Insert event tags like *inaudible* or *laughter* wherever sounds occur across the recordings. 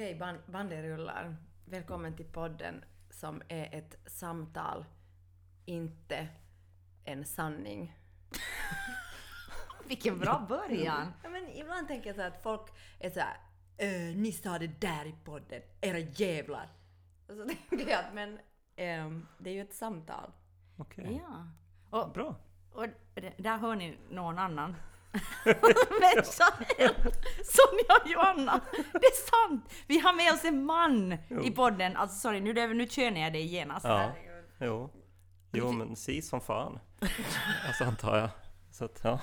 Okej, ban bandet rullar. Välkommen till podden som är ett samtal, inte en sanning. *laughs* Vilken bra början! Ja, men ibland tänker jag så att folk är så här, "Eh, ni sa det där i podden, era jävlar. Och så *laughs* tänker jag att men ehm, det är ju ett samtal. Okej, Ja. Och, bra. och där hör ni någon annan *laughs* än Sonja och Johanna. Det är sant! Vi har med oss en man i podden. Alltså sorry, nu, nu känner jag dig genast. Ja, jo. Jo, men si som fan. Alltså antar jag. Så att, ja.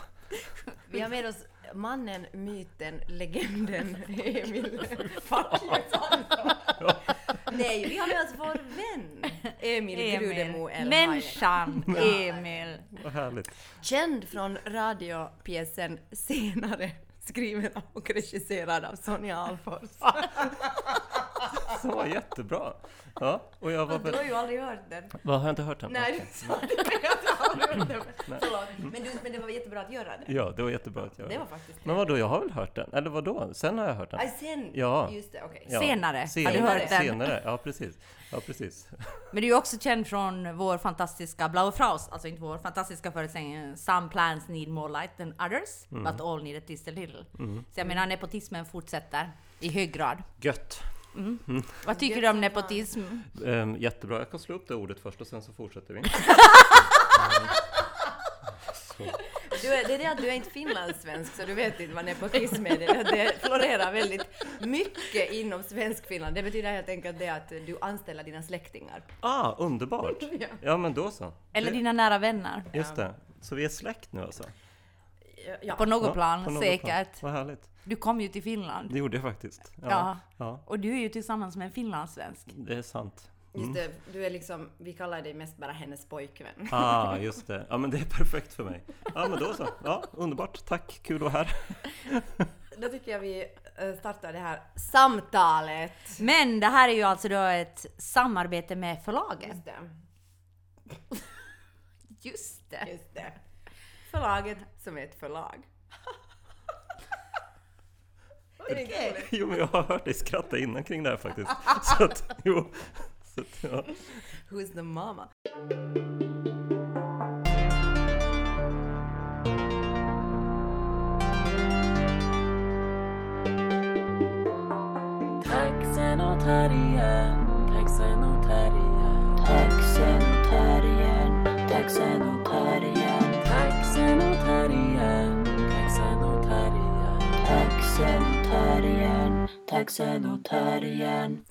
Vi har med oss mannen, myten, legenden Emil Fackjesson. Nej, vi har med oss vår vän Emil, Grudemo El Människan *laughs* Emil. Vad härligt. Känd från radiopjäsen Senare, skriven och regisserad av Sonja Alfors. *laughs* Så jättebra. Ja, och jag var Du har ju aldrig hört den. Vad har jag inte hört än? Nej, du sa det, men jag har aldrig hört den. Förlåt. Men, du, men det var jättebra att göra det. Ja, det var jättebra att jag... Det var faktiskt Men vadå, jag har väl hört den? Eller vadå? Sen har jag hört den. Aj, sen... Ja. Just det, okej. Ja, Senare, har senare, du hört den? Senare, ja precis. Ja, precis. *laughs* Men du är också känd från vår fantastiska Blaufraus, alltså inte vår fantastiska föreställning Some plants need more light than others, but all need a little. Så jag menar, nepotismen fortsätter i hög grad. Gött. Vad tycker du om nepotism? Ehm, jättebra. Jag kan slå upp det ordet först och sen så fortsätter vi. *laughs* Du är, det är det att du är inte finlandssvensk så du vet inte vad nepotism är. Det, det florerar väldigt mycket inom svensk-Finland. Det betyder helt enkelt det att du anställer dina släktingar. Ah, underbart! *laughs* Ja. Ja, men då så. Eller Det- dina nära vänner? Just det. Så vi är släkt nu alltså? Ja. På något Ja, plan, på något säkert. Plan. Vad härligt. Du kom ju till Finland. Det gjorde jag faktiskt. Ja, Ja. ja. Och du är ju tillsammans med en finlandssvensk. det är sant. Just det, du är liksom, vi kallar dig mest bara hennes pojkvän. Ah, just det. Ja, men det är perfekt för mig. Ja, men då så. Ja, underbart. Tack, kul att vara här. Då tycker jag vi eh, startar det här samtalet. Men det här är ju alltså då ett samarbete med förlaget. Just det. *laughs* Just det. Just det. Förlaget som är ett förlag. *laughs* Är det inte roligt? Jo, men jag har hört dig skratta innan kring det här faktiskt. *laughs* Så att, jo. Så att, ja. Who's the mama? Taxenotarien, taxenotarien, taxenotarien, taxenotarien, taxenotarien, taxenotarien, taxenotarien.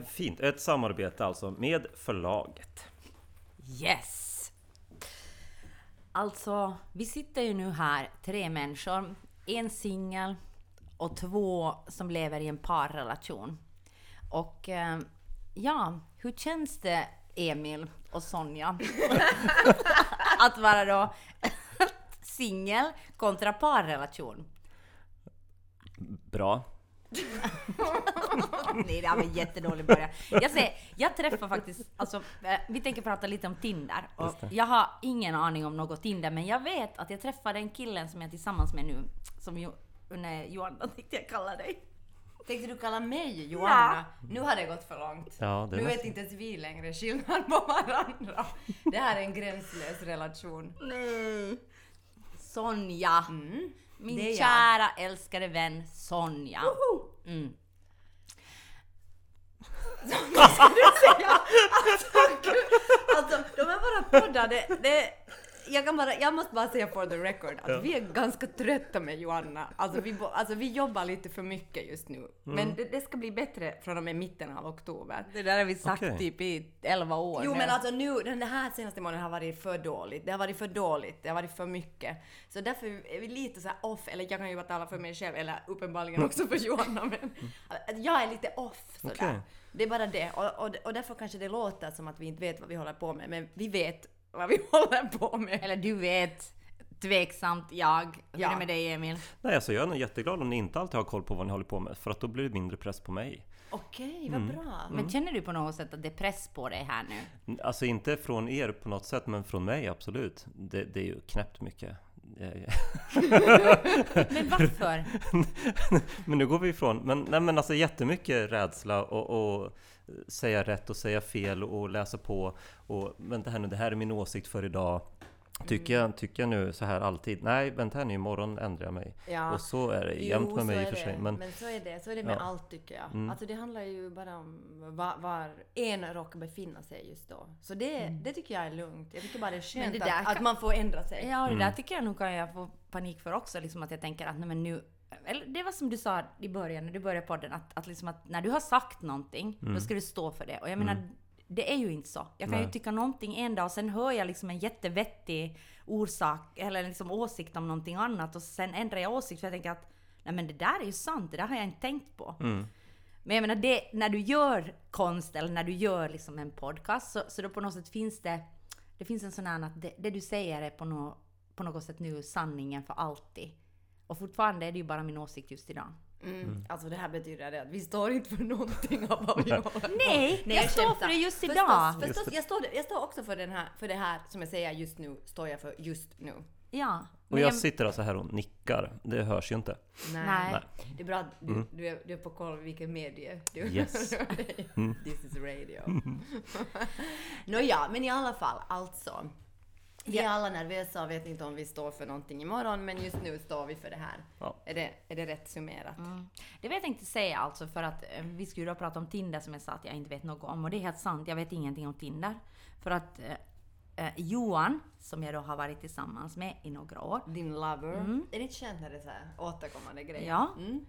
Eh, fint. Ett samarbete alltså med förlaget. Yes! Alltså, vi sitter ju nu här, tre människor, en singel och två som lever i en parrelation. Och eh, ja, hur känns det Emil och Sonja *laughs* att vara då *laughs* singel kontra parrelation? Bra. *laughs* Nej, det var en jättedålig början. Jag säger, jag träffar faktiskt, alltså, eh, vi tänker prata lite om Tinder. Och jag har ingen aning om något Tinder, men jag vet att jag träffade en killen som jag är tillsammans med nu, som jo, nej, Johanna tänkte jag kalla dig. Tänkte du kalla mig Johanna? Nu har det gått för långt. Ja, nu vet inte ens vi längre skillnad på varandra. Det här är en gränslös relation. Nej. Sonja. Mm. Min kära älskade vän Sonja. Mm. Alltså, alltså, de här våra poddar, det, det, jag, kan bara, jag måste bara säga for the record att Ja. vi är ganska trötta med Johanna. Alltså vi, alltså vi jobbar lite för mycket just nu. Men det, det ska bli bättre från och med mitten av oktober. Det där har vi sagt Okej. typ i 11 år Jo nu. men alltså nu, den här senaste månaden har varit för dåligt. Det har varit för dåligt, det har varit för mycket. Så därför är vi lite så här off, eller jag kan ju bara tala för mig själv, eller uppenbarligen också för Johanna, men att jag är lite off sådär. Okej. Det är bara det. Och, och, och därför kanske det låter som att vi inte vet vad vi håller på med, men vi vet vad vi *laughs* håller på med. Eller du vet, tveksamt jag. Hur Ja. är det med dig Emil? Nej, alltså jag är nog jätteglad om ni inte alltid har koll på vad ni håller på med. För att då blir det mindre press på mig. Okej, vad bra. Men känner du på något sätt att det är press på dig här nu? Alltså inte från er på något sätt, men från mig absolut. Det, det är ju knäppt mycket. *laughs* Men varför? *laughs* men nu går vi ifrån. Men, nej, men alltså jättemycket rädsla och, och säga rätt och säga fel och läsa på. Och vänta här nu, det här är min åsikt för idag. Tycker jag, tycker jag nu så här alltid? Nej, vänta här nu, imorgon ändrar jag mig. Ja. Och så är det jämt med mig i och för sig. Men, Men så är det, så är det med Ja. allt tycker jag. Mm. Alltså det handlar ju bara om var, var en råkar befinna sig just då. Så det, det tycker jag är lugnt. Jag tycker bara det är skönt Mm. det att, där att kan- man får ändra sig. Ja, och det Mm. där tycker jag nog kan jag få panik för också. Liksom att jag tänker att nej, men nu... Eller det var som du sa i början, när du började podden, att, att, liksom att när du har sagt någonting, då ska du stå för det. Och jag menar, det är ju inte så. Jag kan ju Nej. tycka någonting en dag och sen hör jag liksom en jättevettig orsak eller liksom åsikt om någonting annat och sen ändrar jag åsikt för jag tänker att nej men det där är ju sant, det där har jag inte tänkt på. mm, Men jag menar, det, när du gör konst eller när du gör liksom en podcast så, så då på något sätt finns det, det finns en sån här att det, det du säger är på, nå på något sätt nu sanningen för alltid. Och fortfarande är det ju bara min åsikt just idag. Mm. Alltså det här betyder att vi står inte för någonting av vad vi håller på Nej, jag står skämtar. för det just Förstås, idag. Förstås, det. jag, står, jag står också för, den här, för det här som jag säger just nu, står jag för just nu. Ja. och jag sitter alltså här och nickar. Det hörs ju inte. Nej. Nej. Det är bra att du, du, är, du är på koll vilken medie du Yes. *laughs* This is radio. *laughs* Nåja, men i alla fall, alltså. Vi är alla nervösa och vet inte om vi står för någonting imorgon, men just nu står vi för det här. Ja. Är, det, är det rätt summerat? Mm. Det var jag tänkte säga alltså för att eh, vi skulle då prata om Tinder som jag sa att jag inte vet något om och det är helt sant. Jag vet ingenting om Tinder. För att eh, eh, Johan, som jag då har varit tillsammans med i några år, Din lover. Mm. Är det inte skönt när det är så här återkommande grejer? Ja. Mm.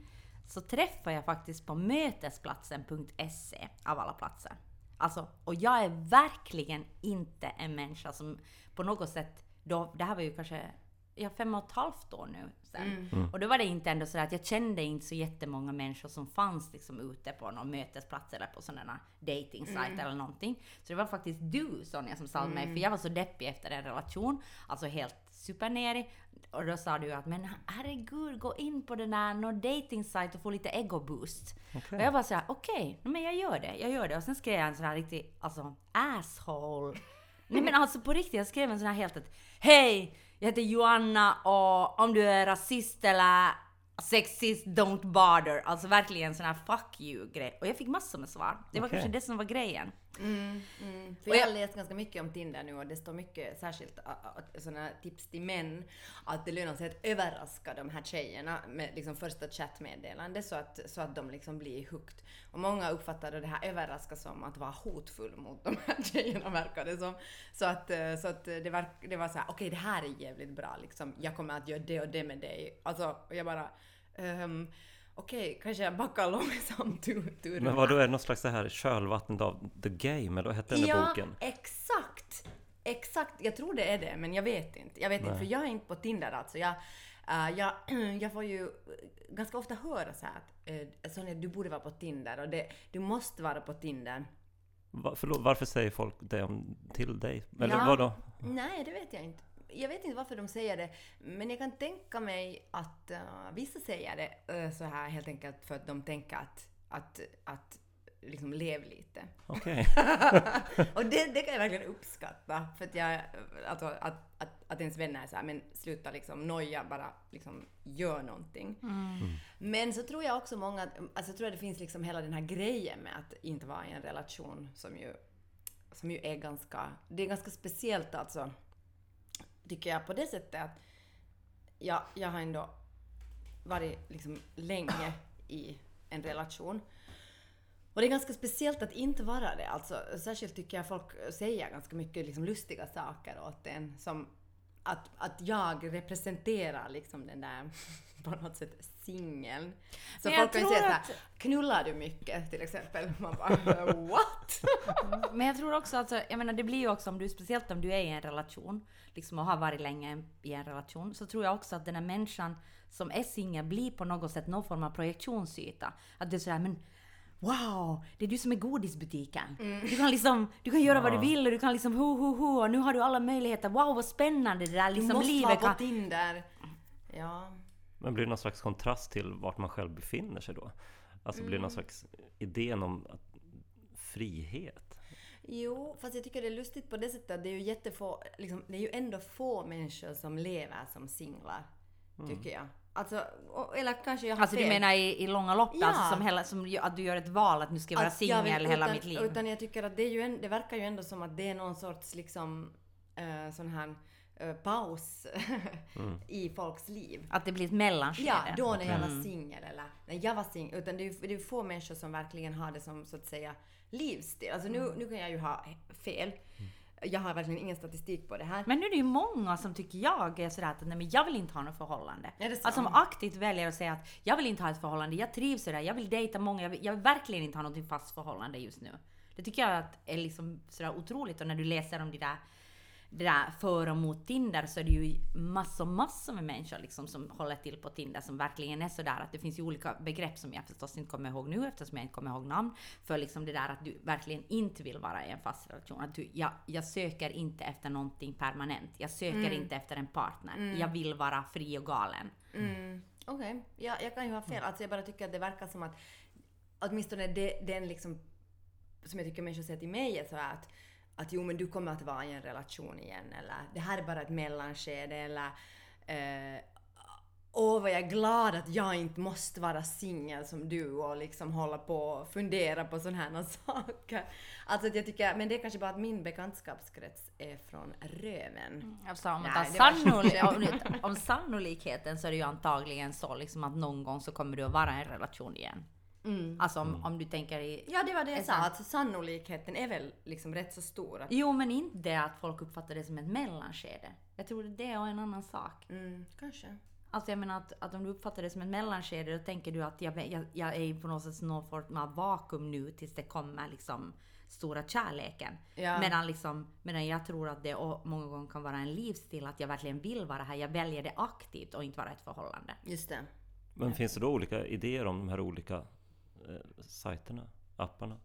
så träffar jag faktiskt på mötesplatsen.se av alla platser. Alltså, och jag är verkligen inte en människa som på något sätt, då, det här var ju kanske ja, fem och ett halvt år nu sen. Mm. Och då var det inte ändå så att jag kände inte så jättemånga människor som fanns liksom ute på någon mötesplats eller på sådana dating Mm. eller någonting. Så det var faktiskt du Sonja som sa mig, för jag var så deppig efter en relation, alltså helt supernerig. Och då sa du att men herregud, gå in på den där någon dating och få lite ego boost. Okej. Och jag bara såhär, okej, men jag gör det, jag gör det. Och sen skrev jag en sån här riktig, alltså asshole. Nej men alltså på riktigt, jag skrev en sån här helt att Hej! Jag heter Joanna och om du är rasist eller sexist, don't bother. Alltså verkligen en sån här fuck you grej. Och jag fick massor med svar. Det var Okej. kanske det som var grejen. Mm, mm. För Och jag jag- har läst ganska mycket om Tinder nu och det står mycket särskilt sådana tips till män att det lönar sig att överraska de här tjejerna med liksom första chattmeddelande så att, så att de liksom blir hooked. Och många uppfattar det här överraska som att vara hotfull mot de här *laughs* tjejerna verkar det som. Så att, eh, så att det, var, det var så här: okej det här är jävligt bra liksom. Jag kommer att göra det och det med dig. Alltså, jag bara ehm, Okej, kanske jag backar långsamt tur, tur. Men vad då är det något slags det här kölvattnet av The Game, eller vad hette den ja, boken? exakt! Exakt, jag tror det är det, men jag vet inte. Jag vet inte, Nej. för jag är inte på Tinder alltså. Jag, äh, jag, *clears throat* jag får ju ganska ofta höra så här att äh, Sonja, du borde vara på Tinder och det, du måste vara på Tinder. Va, förlåt, varför säger folk det om, till dig? Eller Ja. vadå? Nej, det vet jag inte. Jag vet inte varför de säger det, men jag kan tänka mig att äh, vissa säger det äh, så här helt enkelt för att de tänker att, att, att liksom lev lite. Okej. *laughs* och det, det kan jag verkligen uppskatta. För att jag, alltså att, att, att ens vänner är så här, men sluta liksom noja, bara liksom gör någonting. Men så tror jag också många, alltså jag tror att det finns liksom hela den här grejen med att inte vara i en relation som ju, som ju är ganska, det är ganska speciellt alltså, tycker jag på det sättet att jag, jag har ändå varit liksom länge i en relation. Och det är ganska speciellt att inte vara det. Alltså, särskilt tycker jag folk säger ganska mycket liksom lustiga saker åt en. Som att, att jag representerar liksom den där på något sätt singeln. Så Men folk kan ju säga såhär, att- knullar du mycket till exempel? Man bara, what? *laughs* Men jag tror också att, jag menar det blir ju också om du, speciellt om du är i en relation, liksom och har varit länge i en relation, så tror jag också att den här människan som är singel blir på något sätt någon form av projektionsyta. Att det är sådär, men Wow, det är du som är godisbutiken. Du kan liksom, du kan göra vad du Ja. vill och du kan liksom ho ho ho och nu har du alla möjligheter. Wow vad spännande det där Du liksom måste livet vara på kan... Tinder. Ja. Men blir det någon slags kontrast till vart man själv befinner sig då? Alltså blir det någon slags idén om att, frihet? Jo, fast jag tycker det är lustigt på det sättet att det är ju jättefå, liksom, det är ju ändå få människor som lever som singlar. Tycker jag. Alltså, eller kanske jag har Alltså du menar i, i långa lopp Ja. alltså, som, hela, som att du gör ett val att nu ska jag vara singel hela mitt liv? Utan jag tycker att det, är ju en, det verkar ju ändå som att det är någon sorts liksom uh, sån här eh, paus *laughs* i folks liv. Att det blir ett mellanskede? Ja, då när jag Mm. var singel eller när jag var singel. Utan det är det är få människor som verkligen har det som så att säga livsstil. Alltså nu, Mm. nu kan jag ju ha fel. Jag har verkligen ingen statistik på det här. Men nu är det ju många som tycker jag är sådär att nej, men jag vill inte ha något förhållande. Så? Alltså som aktivt väljer att säga att jag vill inte ha ett förhållande, jag trivs sådär, jag vill dejta många, jag vill, jag vill verkligen inte ha något fast förhållande just nu. Det tycker jag att är liksom sådär otroligt och när du läser om det där, det där för och mot Tinder så är det ju massor, massor med människor liksom som håller till på Tinder som verkligen är sådär att det finns ju olika begrepp som jag förstås inte kommer ihåg nu eftersom jag inte kommer ihåg namn. För liksom det där att du verkligen inte vill vara i en fast relation. Att du, jag, jag söker inte efter någonting permanent. Jag söker inte efter en partner. Jag vill vara fri och galen. Mm, Okej, ja, jag kan ju ha fel. Alltså jag bara tycker att det verkar som att åtminstone det, den liksom som jag tycker människor säger till mig är så att, att jo men du kommer att vara i en relation igen eller det här är bara ett mellanskede eller eh, Åh vad jag är glad att jag inte måste vara singel som du och liksom hålla på och fundera på sådana här *laughs* saker. Alltså att jag tycker, men det är kanske bara att min bekantskapskrets är från röven. Alltså om, Nej, om, *laughs* om sannolikheten så är det ju antagligen så liksom att någon gång så kommer du att vara i en relation igen. Alltså om, om du tänker i... Ja det var det jag Är sa, alltså sannolikheten är väl liksom rätt så stor. Att, Jo men inte det att folk uppfattar det som ett mellanskede. Jag tror det är en annan sak. mm, kanske. Alltså jag menar att, att om du uppfattar det som ett mellanskede då tänker du att jag, jag, jag är i på något sätt någon form av vakuum nu tills det kommer liksom stora kärleken. Ja. Medan, liksom, medan jag tror att det många gånger kan vara en livsstil att jag verkligen vill vara här. Jag väljer det aktivt och inte vara ett förhållande. Just det. Men finns det då olika idéer om de här olika eh, sajterna, apparna?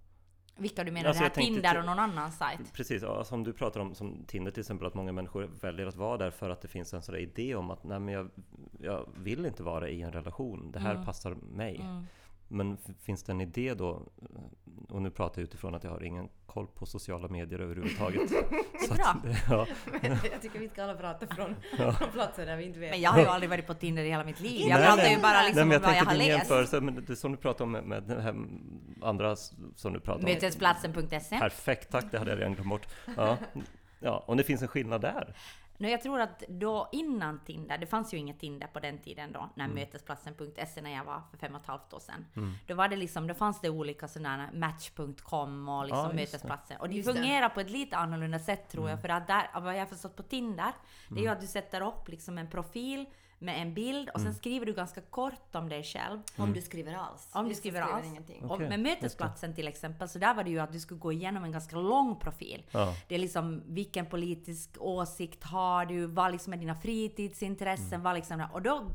Vilka du menar? Alltså, det här Tinder och någon annan sajt? Precis, ja, som du pratar om som Tinder till exempel, att många människor väljer att vara där för att det finns en sån idé om att nej men jag, jag vill inte vara i en relation, det här Mm. passar mig. Men finns det en idé då, och nu pratar jag utifrån att jag har ingen koll på sociala medier överhuvudtaget. *laughs* Så bra. att, *laughs* det- ja, jag tycker vi ska alla prata från, från *laughs* platser där vi inte vet. Men jag har ju aldrig varit på Tinder i hela mitt liv. Jag Nej, pratar nej. ju bara liksom nej, men om jag vad jag har läst. jämförelse, men det som du pratar om med, med det här andra som du pratar om. Mötesplatsen.se. Perfekt, tack, det hade jag redan glömt bort. Ja, ja, och det finns en skillnad där. Nej, jag tror att då innan Tinder, det fanns ju inget Tinder på den tiden då, Mm. när mötesplatsen.se när jag var för fem och ett halvt år sedan. Då var det liksom, då fanns det olika sådana match.com och liksom Ja, det. mötesplatser. Och det Just det. fungerar på ett lite annorlunda sätt tror Mm. jag, för att där, vad jag har förstått på Tinder, det är ju att du sätter upp liksom en profil med en bild och sen Mm. skriver du ganska kort om dig själv. Om du skriver alls. Om du skriver alls. ingenting. Och Okej, med mötesplatsen till exempel, så där var det ju att du skulle gå igenom en ganska lång profil. Ja. Det är liksom vilken politisk åsikt har du, vad liksom är dina fritidsintressen, Mm. vad liksom, och då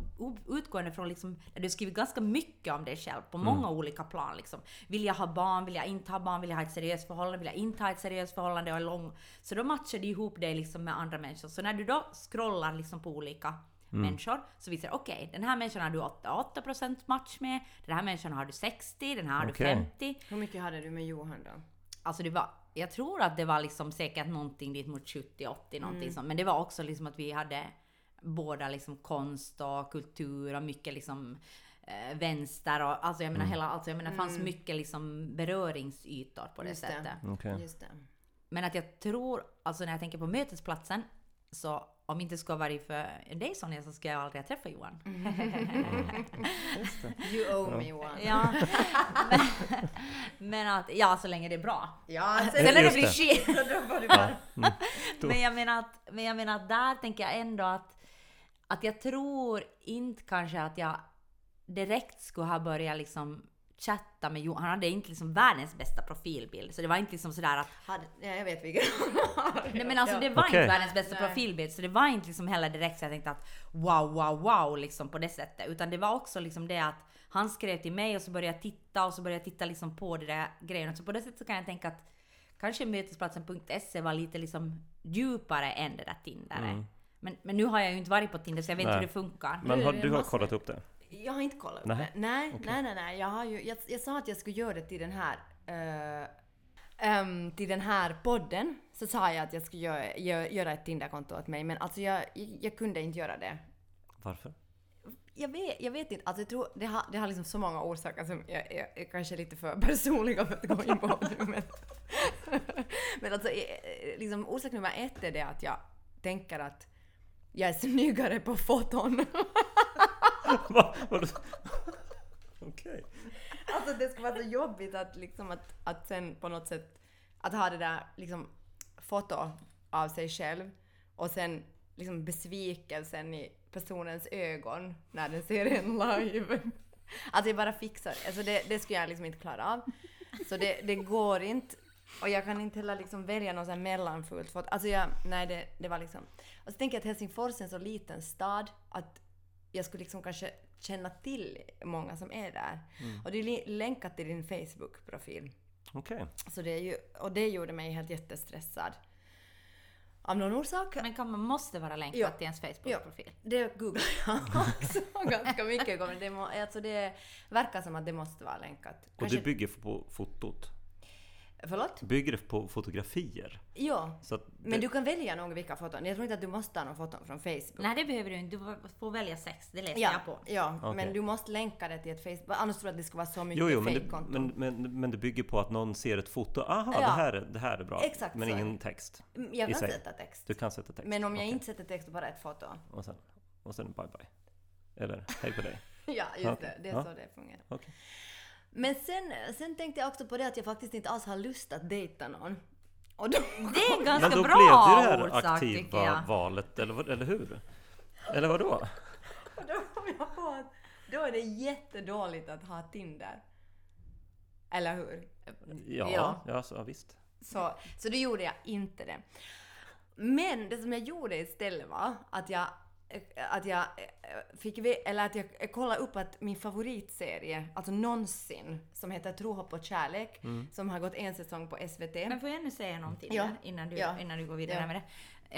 utgående från liksom, du skriver ganska mycket om dig själv på många Mm. olika plan. Liksom. Vill jag ha barn? Vill jag inte ha barn? Vill jag ha ett seriöst förhållande? Vill jag inte ha ett seriöst förhållande? Och är lång. Så då matchar det ihop dig liksom med andra människor. Så när du då scrollar liksom på olika Mm. människor så visar det okej, den här människan har du 88% match med, den här människan har du 60, den här har Okej. du 50. Hur mycket hade du med Johan då? Alltså det var, jag tror att det var liksom säkert någonting dit mot 70-80 någonting sånt. Men det var också liksom att vi hade båda liksom konst och kultur och mycket liksom eh, vänster och alltså jag menar hela, alltså jag menar det fanns mycket liksom beröringsytor på det Just det. sättet. Okej. Just det. Men att jag tror, alltså när jag tänker på mötesplatsen, så om inte det skulle varit för dig Sonja så skulle jag aldrig ha träffat Johan. *laughs* You owe me one. Ja. men, men att, ja så länge det är bra. Ja, sen Sen när det blir du *laughs* bara... Då- Men jag menar att, men jag menar att där tänker jag ändå att, att jag tror inte kanske att jag direkt skulle ha börjat liksom chatta med Johan. Han hade inte liksom världens bästa profilbild. Så det var inte liksom sådär att... Hade, ja, jag vet vilken Nej men alltså det var Okej. inte världens bästa Nej. profilbild. Så det var inte liksom heller direkt så jag tänkte att wow, wow, wow liksom på det sättet. Utan det var också liksom det att han skrev till mig och så började jag titta och så började jag titta liksom på det där grejerna. Så på det sättet så kan jag tänka att kanske mötesplatsen.se var lite liksom djupare än det där Tinder. är. Men, men nu har jag ju inte varit på Tinder så jag vet inte hur det funkar. Men har, du har kollat upp det? Jag har inte kollat upp Nej. det. Nej, nej, nej, nej. Jag, har ju, jag, jag sa att jag skulle göra det till den här... eh, ehm, till den här podden så sa jag att jag skulle göra, gö- göra ett Tinder-konto åt mig men alltså jag, jag, jag kunde inte göra det. Varför? Jag vet, jag vet inte, alltså jag tror det har, det har liksom så många orsaker som jag, jag, jag kanske är lite för personliga för att gå in på nu men, *laughs* men alltså eh, liksom orsak nummer ett är det att jag tänker att jag är snyggare på foton. *laughs* Va? Okej. Alltså det skulle vara så jobbigt att liksom att, att sen på något sätt att ha det där liksom foto av sig själv och sen liksom besvikelsen i personens ögon när den ser en live. Alltså jag bara fixar alltså det. Det skulle jag liksom inte klara av. Så det, det går inte. Och jag kan inte heller liksom välja något sånt här mellanfullt. Alltså jag, nej det, det var liksom... Och så tänker jag att Helsingfors är en så liten stad att jag skulle liksom kanske känna till många som är där. Och det är länkat till din Facebook-profil. Okej. Så det är ju, och det gjorde mig helt jättestressad. Av någon orsak. Men kan man måste vara länkad Ja. till ens Facebook-profil? Det googlar jag *laughs* också ganska mycket. Det, må, alltså det verkar som att det måste vara länkat. Och det bygger på fotot? Förlåt? Bygger det på fotografier? Ja. Så att Men det, du kan välja några vilka foton. Jag tror inte att du måste ha några foton från Facebook. Nej, det behöver du inte. Du får välja sex. Det läste Ja, jag på. ja Okej. men du måste länka det till ett Facebook. Annars tror jag att det ska vara så mycket Jo, jo, men det, men, men, men det bygger på att någon ser ett foto. Aha, Ja. det, här, är- det här är bra. Exakt men så ingen det. text. Mm, Jag kan sätta text. Du kan sätta text. Men om jag Okej. inte sätter text och bara ett foto. Och sen, och sen bye bye. Eller hej på dig. *laughs* Ja, just Okej. det. Det är Ja. så det fungerar. Men sen, sen tänkte jag också på det att jag faktiskt inte alls har lust att dejta någon. Och då, Det är en ganska Men då bra blev det det här orsak aktiva valet, eller, eller hur? Eller vad då? då kom jag på att då är det jättedåligt att ha Tinder. Eller hur? Ja, Ja. ja. så, ja visst. Så, så då gjorde jag inte det. Men det som jag gjorde istället var att jag att jag eh, fick eller att jag kollade upp att min favoritserie, alltså någonsin, som heter Tro, hopp och kärlek, som har gått en säsong på SVT. Men får jag ännu säga någonting Ja. där innan du, Ja. innan du går vidare Ja. med det?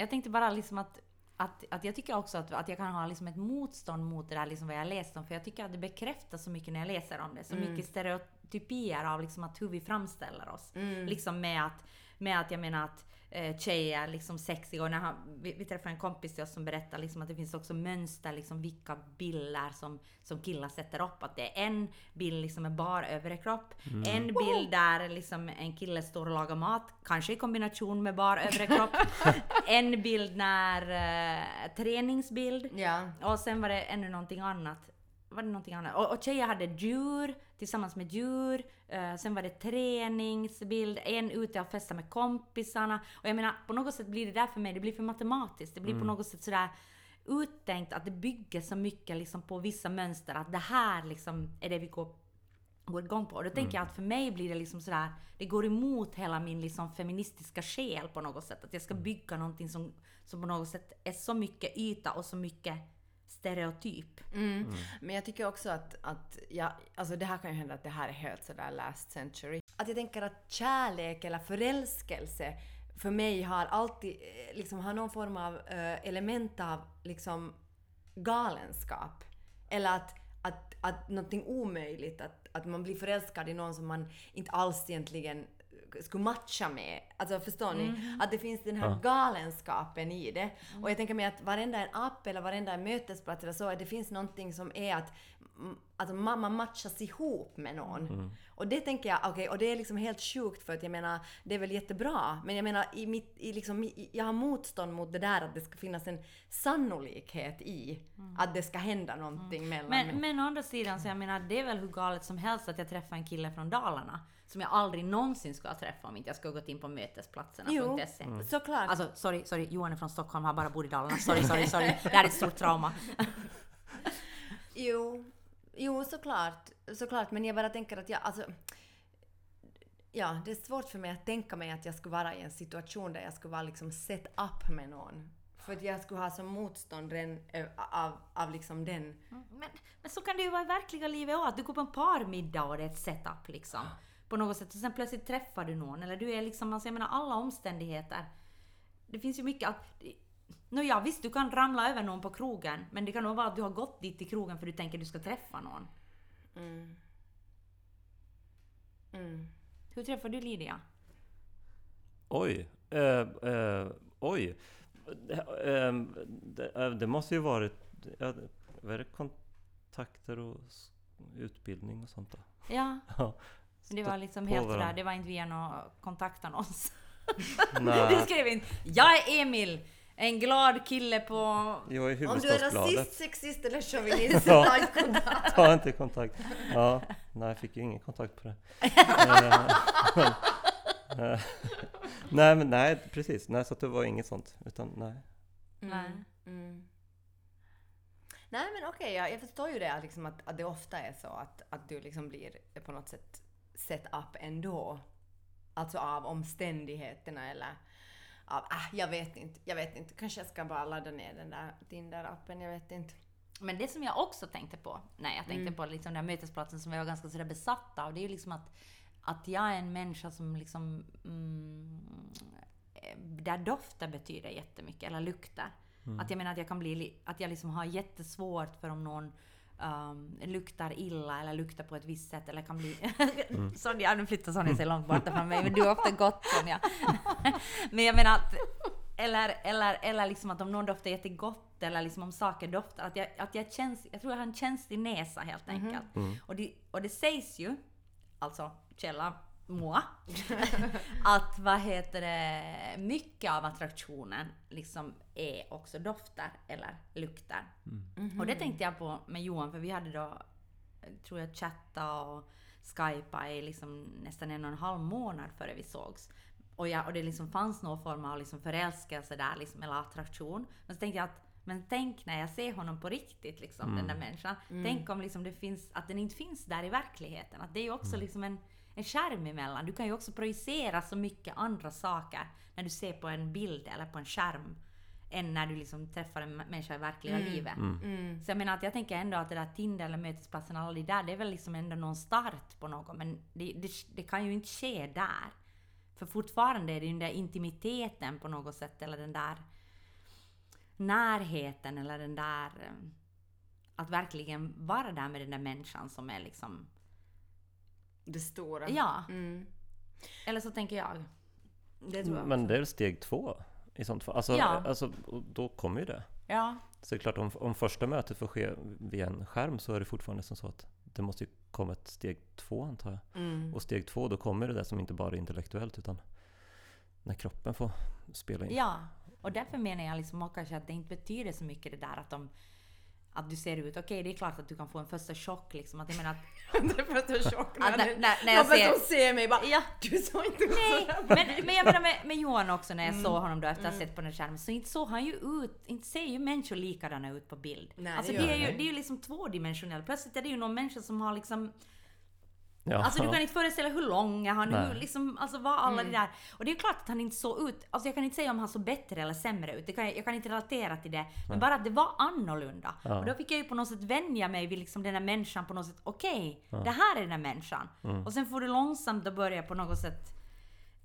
Jag tänkte bara liksom att att, att jag tycker också att, att jag kan ha liksom ett motstånd mot det där liksom vad jag läst om. För jag tycker att det bekräftar så mycket när jag läser om det. Så Mm. mycket stereotypier av liksom att hur vi framställer oss. Mm. Liksom med att, med att jag menar att eh, tjejer liksom sexiga. Och när han, vi, vi träffade en kompis till oss som berättade liksom att det finns också mönster, liksom vilka bilder som, som killar sätter upp. Att det är en bild liksom med bar överkropp, en bild där liksom en kille står och lagar mat, kanske i kombination med bar överkropp. *laughs* en bild när, eh, träningsbild. Ja. Och sen var det ännu någonting annat. Var det någonting annat? Och, och tjejer hade djur tillsammans med djur. Eh, sen var det träningsbild, en ute och festa med kompisarna. Och jag menar, på något sätt blir det där för mig, det blir för matematiskt. Det blir på något sätt sådär uttänkt att det bygger så mycket liksom på vissa mönster. Att det här liksom är det vi går går igång på. Och då tänker jag att för mig blir det liksom sådär, det går emot hela min liksom feministiska själ på något sätt. Att jag ska bygga någonting som, som på något sätt är så mycket yta och så mycket stereotyp. Mm. Men jag tycker också att, att ja, alltså det här kan ju hända att det här är helt sådär last century. Att jag tänker att kärlek eller förälskelse för mig har alltid eh, liksom har någon form av eh, element av liksom galenskap. Eller att, att, att någonting omöjligt, att, att man blir förälskad i någon som man inte alls egentligen skulle matcha med. Alltså förstår ni? Att det finns den här Ja. galenskapen i det. Och jag tänker mig att varenda en app eller varenda en mötesplats eller så, det finns någonting som är att mm, alltså mamma matchas ihop med någon. Och det tänker jag, okej, och det är liksom helt sjukt för att jag menar, det är väl jättebra, men jag menar, i mitt, i liksom, i, jag har motstånd mot det där att det ska finnas en sannolikhet i att det ska hända någonting mellan Men, men å andra sidan så jag menar, det är väl hur galet som helst att jag träffar en kille från Dalarna. Som jag aldrig någonsin skulle ha träffat om inte jag skulle gått in på mötesplatserna.se. Jo, såklart. Alltså sorry, sorry, Johan är från Stockholm, har bara bor i Dalarna. Sorry, sorry, sorry. Det här är ett stort trauma. *laughs* Jo, jo såklart, såklart, men jag bara tänker att jag, alltså... Ja, det är svårt för mig att tänka mig att jag skulle vara i en situation där jag skulle vara liksom set up med någon. För att jag skulle ha som motstånd den, av, av liksom den... Mm, men, men så kan det ju vara i verkliga livet också, att du går på en parmiddag och det är ett setup liksom. På något sätt. Och sen plötsligt träffar du någon. Eller du är liksom, alltså jag menar alla omständigheter. Det finns ju mycket att... Nåja visst, du kan ramla över någon på krogen. Men det kan nog vara att du har gått dit till krogen för du tänker du ska träffa någon. Mm. Mm. Hur träffade du Lydia? Oj. Eh, eh, oj. Eh, eh, det, det måste ju varit... Ja, vad är det? Kontakter och utbildning och sånt då? Ja, *laughs* Ja. det var liksom helt sådär. Det var inte via någon kontaktannons. *laughs* Du skrev inte “Jag är Emil, en glad kille på...” Jag är Om du är rasist, sexist eller chauvinist, *laughs* Ja. ta inte kontakt. Ta inte kontakt. Ja, nej, jag fick ju ingen kontakt på det. *laughs* Eh, eh, nej, men nej, precis. Nej, så att det var inget sånt. Utan nej. Nej. Mm. Nej men okej, jag, jag förstår ju det att, liksom att, att det ofta är så att, att du liksom blir på något sätt set up ändå. Alltså av omständigheterna eller av, ah, jag vet inte, jag vet inte. Kanske jag ska bara ladda ner den där Tinder-appen, jag vet inte. Men det som jag också tänkte på, när jag tänkte på liksom den här mötesplatsen som jag var ganska sådär besatt av, det är ju liksom att, att jag är en människa som liksom... Mm, där dofter betyder jättemycket, eller lukter. Att jag menar att jag kan bli... li- Att jag liksom har jättesvårt för om någon um, luktar illa eller luktar på ett visst sätt eller kan bli... *laughs* *laughs* Sonja, nu flyttar Sonja sig långt borta från mig, men du är ofta gott Sonja. *laughs* men jag menar att... Eller, eller, eller liksom att om någon doftar jättegott eller liksom om saker doftar. Att jag, att jag, känns, jag tror jag har en känslig näsa helt enkelt. Och, det, och det sägs ju, alltså källa moi, *laughs* att vad heter det, mycket av attraktionen liksom är också dofter eller lukter. Och det tänkte jag på med Johan för vi hade då, tror jag, chatta och skypa i liksom nästan en och en halv månad före vi sågs. Och, jag, och det liksom fanns någon form av liksom förälskelse där, liksom, eller attraktion. Men så tänkte jag att men tänk när jag ser honom på riktigt, liksom, den där människan. Tänk om liksom det finns, att den inte finns där i verkligheten. Att det är ju också liksom en, en skärm emellan. Du kan ju också projicera så mycket andra saker när du ser på en bild eller på en skärm än när du liksom träffar en människa i verkliga livet. Så jag menar att jag tänker ändå att det där Tinder eller mötesplatsen, alla det där, det är väl liksom ändå någon start på något. Men det, det, det kan ju inte ske där. För fortfarande är det ju den där intimiteten på något sätt, eller den där närheten, eller den där... eh, Att verkligen vara där med den där människan som är liksom... Det stora. Ja, Mm. eller så tänker jag. Det tror jag Men det är steg två i sånt fall? Alltså, Ja. alltså då kommer ju det. Ja, Så det är klart, om, om första mötet får ske via en skärm så är det fortfarande som så att det måste ju komma ett steg två antar jag. Mm. Och steg två, då kommer det där som inte bara är intellektuellt utan när kroppen får spela in. ja. Och därför menar jag liksom också kanske att det inte betyder så mycket det där att de att du ser ut, okej det är klart att du kan få en första chock liksom. Att jag menar att, *laughs* är första chock att när, när, när, när jag ser... som ser mig bara Ja, Du såg inte ut Nej, *laughs* men, bild." men jag menar med, med Johan också när jag såg honom då efter att ha sett på den skärmen, så inte såg han ju ut, inte ser ju människor likadana ut på bild. Nej, alltså det det, är ju, det är ju liksom tvådimensionellt. Plötsligt är det ju någon människa som har liksom, Ja. alltså du kan inte föreställa hur lång är han, Nej. hur liksom, alltså vad alla det där. Och det är ju klart att han inte såg ut, alltså jag kan inte säga om han såg bättre eller sämre ut, det kan, jag jag kan inte relatera till det. Men bara att det var annorlunda. Ja. Och då fick jag ju på något sätt vänja mig vid liksom den här människan på något sätt, okej, det här är den här människan. Och sen får du långsamt att börja på något sätt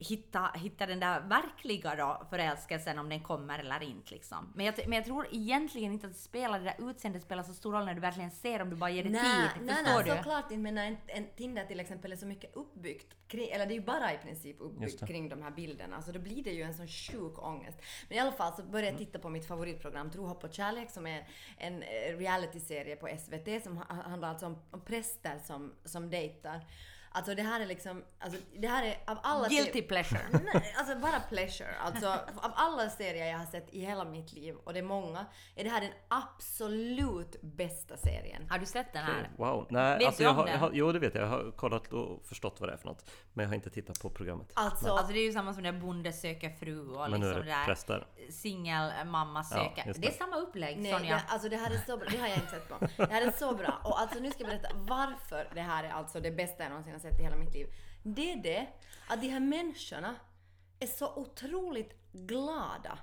hitta, hitta den där verkliga då, förälskelsen om den kommer eller inte. Liksom. Men, jag, men jag tror egentligen inte att det spelar, det där utseendet spelar så stor roll när du verkligen ser om du bara ger det Nej, tid. nej, Förstår nej, du? såklart inte. Men när en, en Tinder till exempel är så mycket uppbyggt kring, eller det är ju bara i princip uppbyggt kring de här bilderna, så då blir det ju en sån sjuk ångest. Men i alla fall så började jag titta på mitt favoritprogram Tro, hopp och kärlek som är en eh, realityserie på SVT som ha- handlar alltså om, om präster som, som dejtar. Alltså det här är liksom, alltså det här är av alla... Guilty pleasure. *laughs* Nej, alltså bara pleasure. Alltså av alla serier jag har sett i hela mitt liv, och det är många, är det här den absolut bästa serien. Har du sett den här? Wow. Nej, Vet alltså du jag om har, den? jag har, jo det vet jag. Jag har kollat och förstått vad det är för något. Men jag har inte tittat på programmet. Alltså, Alltså det är ju samma som när Bonde söker fru och Men nu liksom är det det där singelmamma söker. just det. det. är samma upplägg Nej, Sonja. det, alltså det här är så bra. Det har jag inte sett på. Det här är så bra. Och alltså nu ska jag berätta varför det här är alltså det bästa jag någonsin har sett i hela mitt liv. Det är det att de här människorna är så otroligt glada.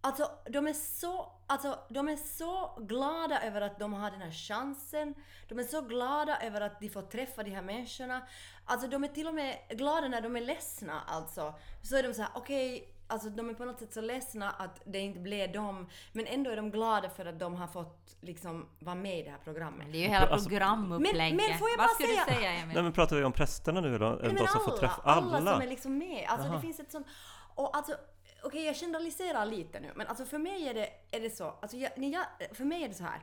Alltså de är så, alltså de är så glada över att de har den här chansen. De är så glada över att de får träffa de här människorna. Alltså de är till och med glada när de är ledsna alltså. Så är de så här: okej, alltså de är på något sätt så ledsna att det inte blev dem, men ändå är de glada för att de har fått liksom vara med i det här programmet. Det är ju hela Alltså- programupplägget. Men- men får jag Vad bara ska du säga- säga Emil? Nej men pratar vi om prästerna nu eller? Nej, de som får alla, träffa alla, alla? som är liksom med. Alltså Jaha. det finns ett sånt... Och alltså, okej jag generaliserar lite nu, men alltså för mig är det, är det så, alltså jag, när jag, för mig är det så här.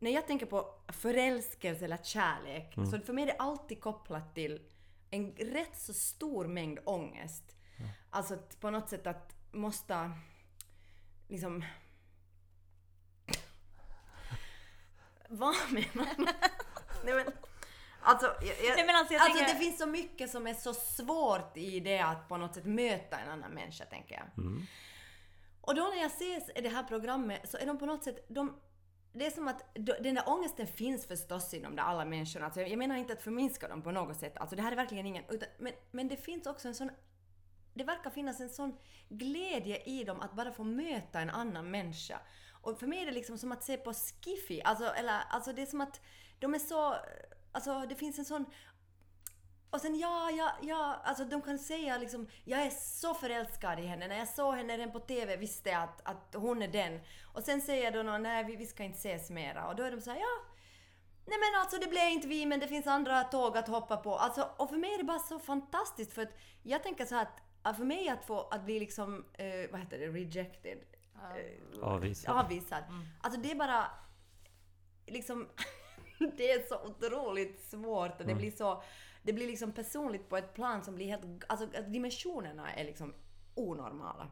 När jag tänker på förälskelse eller kärlek, Mm. så för mig är det alltid kopplat till en rätt så stor mängd ångest. Alltså att på något sätt att måste liksom... Vad menar du? *laughs* Nej men... Alltså, jag, jag, Nej, men alltså, jag alltså tänker- det finns så mycket som är så svårt i det att på något sätt möta en annan människa, tänker jag. Och då när jag ser det här programmet så är de på något sätt, de, det är som att den där ångesten finns förstås inom de alla människorna. Alltså jag, jag menar inte att förminska dem på något sätt. Alltså det här är verkligen ingen... Utan, men, men det finns också en sån... Det verkar finnas en sån glädje i dem att bara få möta en annan människa. Och för mig är det liksom som att se på Skiffy. Alltså, eller, alltså det är som att de är så... Alltså det finns en sån... Och sen ja, ja, ja, alltså de kan säga liksom jag är så förälskad i henne. När jag såg henne redan på TV visste jag att, att hon är den. Och sen säger de någon, nej vi, vi ska inte ses mera. Och då är de så här, ja. Nej men alltså det blev inte vi men det finns andra tåg att hoppa på. Alltså, och för mig är det bara så fantastiskt för att jag tänker så här att för mig att få att bli liksom, eh, vad heter det, rejected. Eh, Avvisad. avvisad. Alltså det är bara liksom *laughs* det är så otroligt svårt och det blir så det blir liksom personligt på ett plan som blir helt alltså dimensionerna är liksom onormala.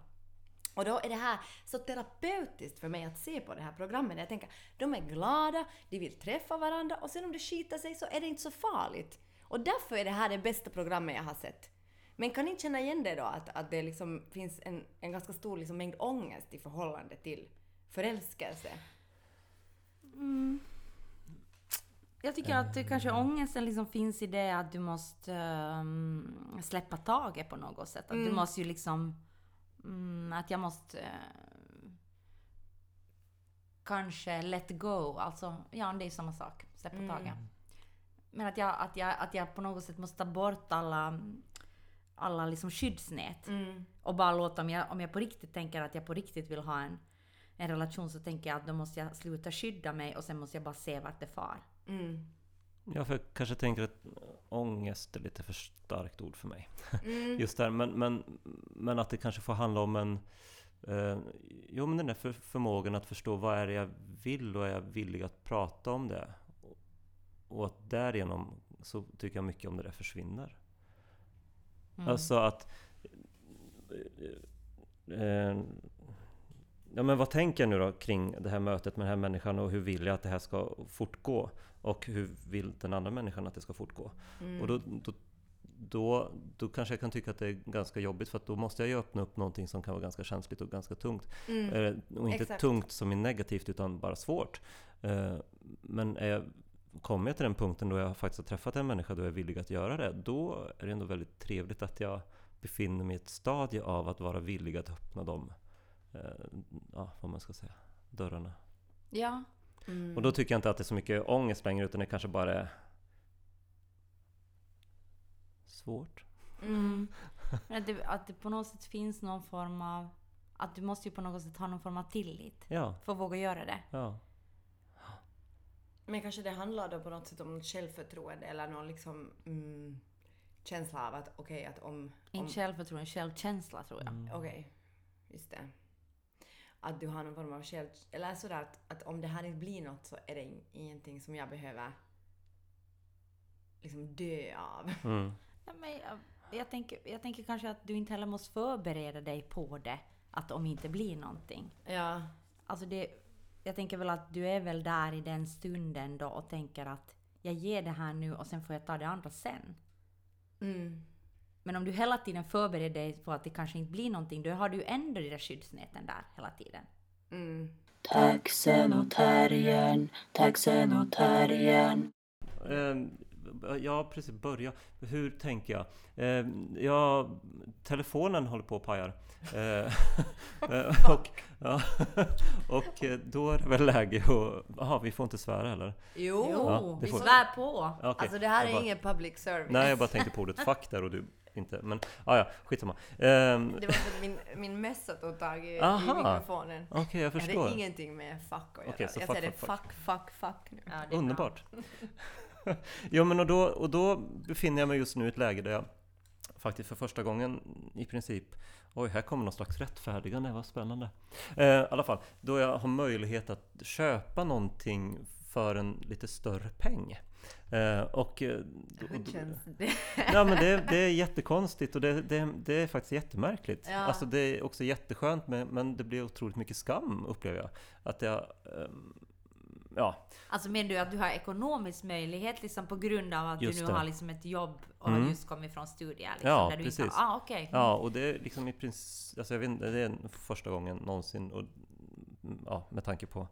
Och då är det här så terapeutiskt för mig att se på det här programmet. Jag tänker, de är glada, de vill träffa varandra och sen om det skiter sig så är det inte så farligt. Och därför är det här det bästa programmet jag har sett. Men kan ni känna igen det då? Att, att det liksom finns en, en ganska stor liksom mängd ångest i förhållande till förälskelse? Jag tycker att det kanske ångesten liksom finns i det att du måste ehm, släppa taget på något sätt. Att du måste ju liksom... Mm, att jag måste... eh, kanske let go. Alltså, ja det är samma sak. Släppa taget. Men att jag, att, jag, att jag på något sätt måste ta bort alla, alla liksom skyddsnät. Och bara låta, om jag, om jag på riktigt tänker att jag på riktigt vill ha en, en relation så tänker jag att då måste jag sluta skydda mig och sen måste jag bara se vart det far. Mm. Ja, för jag kanske tänker att ångest är lite för starkt ord för mig. *laughs* Just där, men, men, men att det kanske får handla om en... Eh, jo, men den där för, förmågan att förstå vad är det jag vill och är jag villig att prata om det? Och, och att därigenom så tycker jag mycket om det där försvinner. Alltså att... Eh, ja, men vad tänker jag nu då kring det här mötet med den här människan och hur vill jag att det här ska fortgå? Och hur vill den andra människan att det ska fortgå? Och då, då, då, då kanske jag kan tycka att det är ganska jobbigt för då måste jag ju öppna upp någonting som kan vara ganska känsligt och ganska tungt. Eh, och inte Exakt. tungt som är negativt utan bara svårt. Eh, men är jag, kommer jag till den punkten då jag faktiskt har träffat en människa då jag är villig att göra det, då är det ändå väldigt trevligt att jag befinner mig i ett stadie av att vara villig att öppna de, eh, ja vad man ska säga, dörrarna. Ja. Och då tycker jag inte att det är så mycket ångest längre utan det kanske bara är svårt. *laughs* Men att det, att det på något sätt finns någon form av... Att du måste ju på något sätt ha någon form av tillit Ja, för att våga göra det. ja. Men kanske det handlar då på något sätt om något självförtroende eller någon liksom mm, känsla av att okej att om... om Inte självförtroende, självkänsla tror jag. Okej, just det. Att du har någon form av själv... Eller sådär att, att om det här inte blir något så är det in- ingenting som jag behöver liksom dö av. Mm. *laughs* Ja, men jag, jag, tänker, jag tänker kanske att du inte heller måste förbereda dig på det. Att om det inte blir någonting. Ja. Alltså det, jag tänker väl att du är väl där i den stunden då och tänker att jag ger det här nu och sen får jag ta det andra sen. Mm. Men om du hela tiden förbereder dig på att det kanske inte blir någonting, då har du ju ändå de där skyddsnäten där hela tiden. Mm. Taxen och terriern, taxen och terriern. Ja, precis. Börja. Hur tänker jag? Ehm, Ja, telefonen håller på att pajar. Eh, *laughs* eh, och, ja, *laughs* och eh, då är det väl läge att... Jaha, vi får inte svära heller? Jo! Ja, det vi får- svär på! Okej, Alltså det här jag är bara- ingen public service. Nej, jag bara tänkte på ordet *laughs* fuck där och du inte. Men ah, ja, skitsamma. Ehm, Det var för min, min mössa tog tag i, i Aha. mikrofonen. Okej, jag Det förstår. hade ingenting med fuck att göra. Okej, så jag fuck, säger det fuck, fuck, fuck, fuck nu. Ja, det är bra. Underbart. *laughs* jo, men och då, och då befinner jag mig just nu i ett läge där jag faktiskt för första gången i princip Oj, här kommer någon slags rättfärdigande, vad spännande. Eh, I alla fall, då jag har möjlighet att köpa någonting för en lite större peng. Eh, och, eh, Hur då- känns det? *laughs* Ja, men det, det är jättekonstigt och det, det, det är faktiskt jättemärkligt. Ja. Alltså det är också jätteskönt men, men det blir otroligt mycket skam upplever jag. Att jag, ehm, ja, Alltså menar du att du har ekonomisk möjlighet liksom på grund av att Just du nu det. har liksom ett jobb och Mm. har just kommit från studier? Liksom, Ja, där du precis. Inte ah, okej. ja och det är liksom i princip, alltså jag vet inte, det är första gången någonsin och mm, ja, med tanke på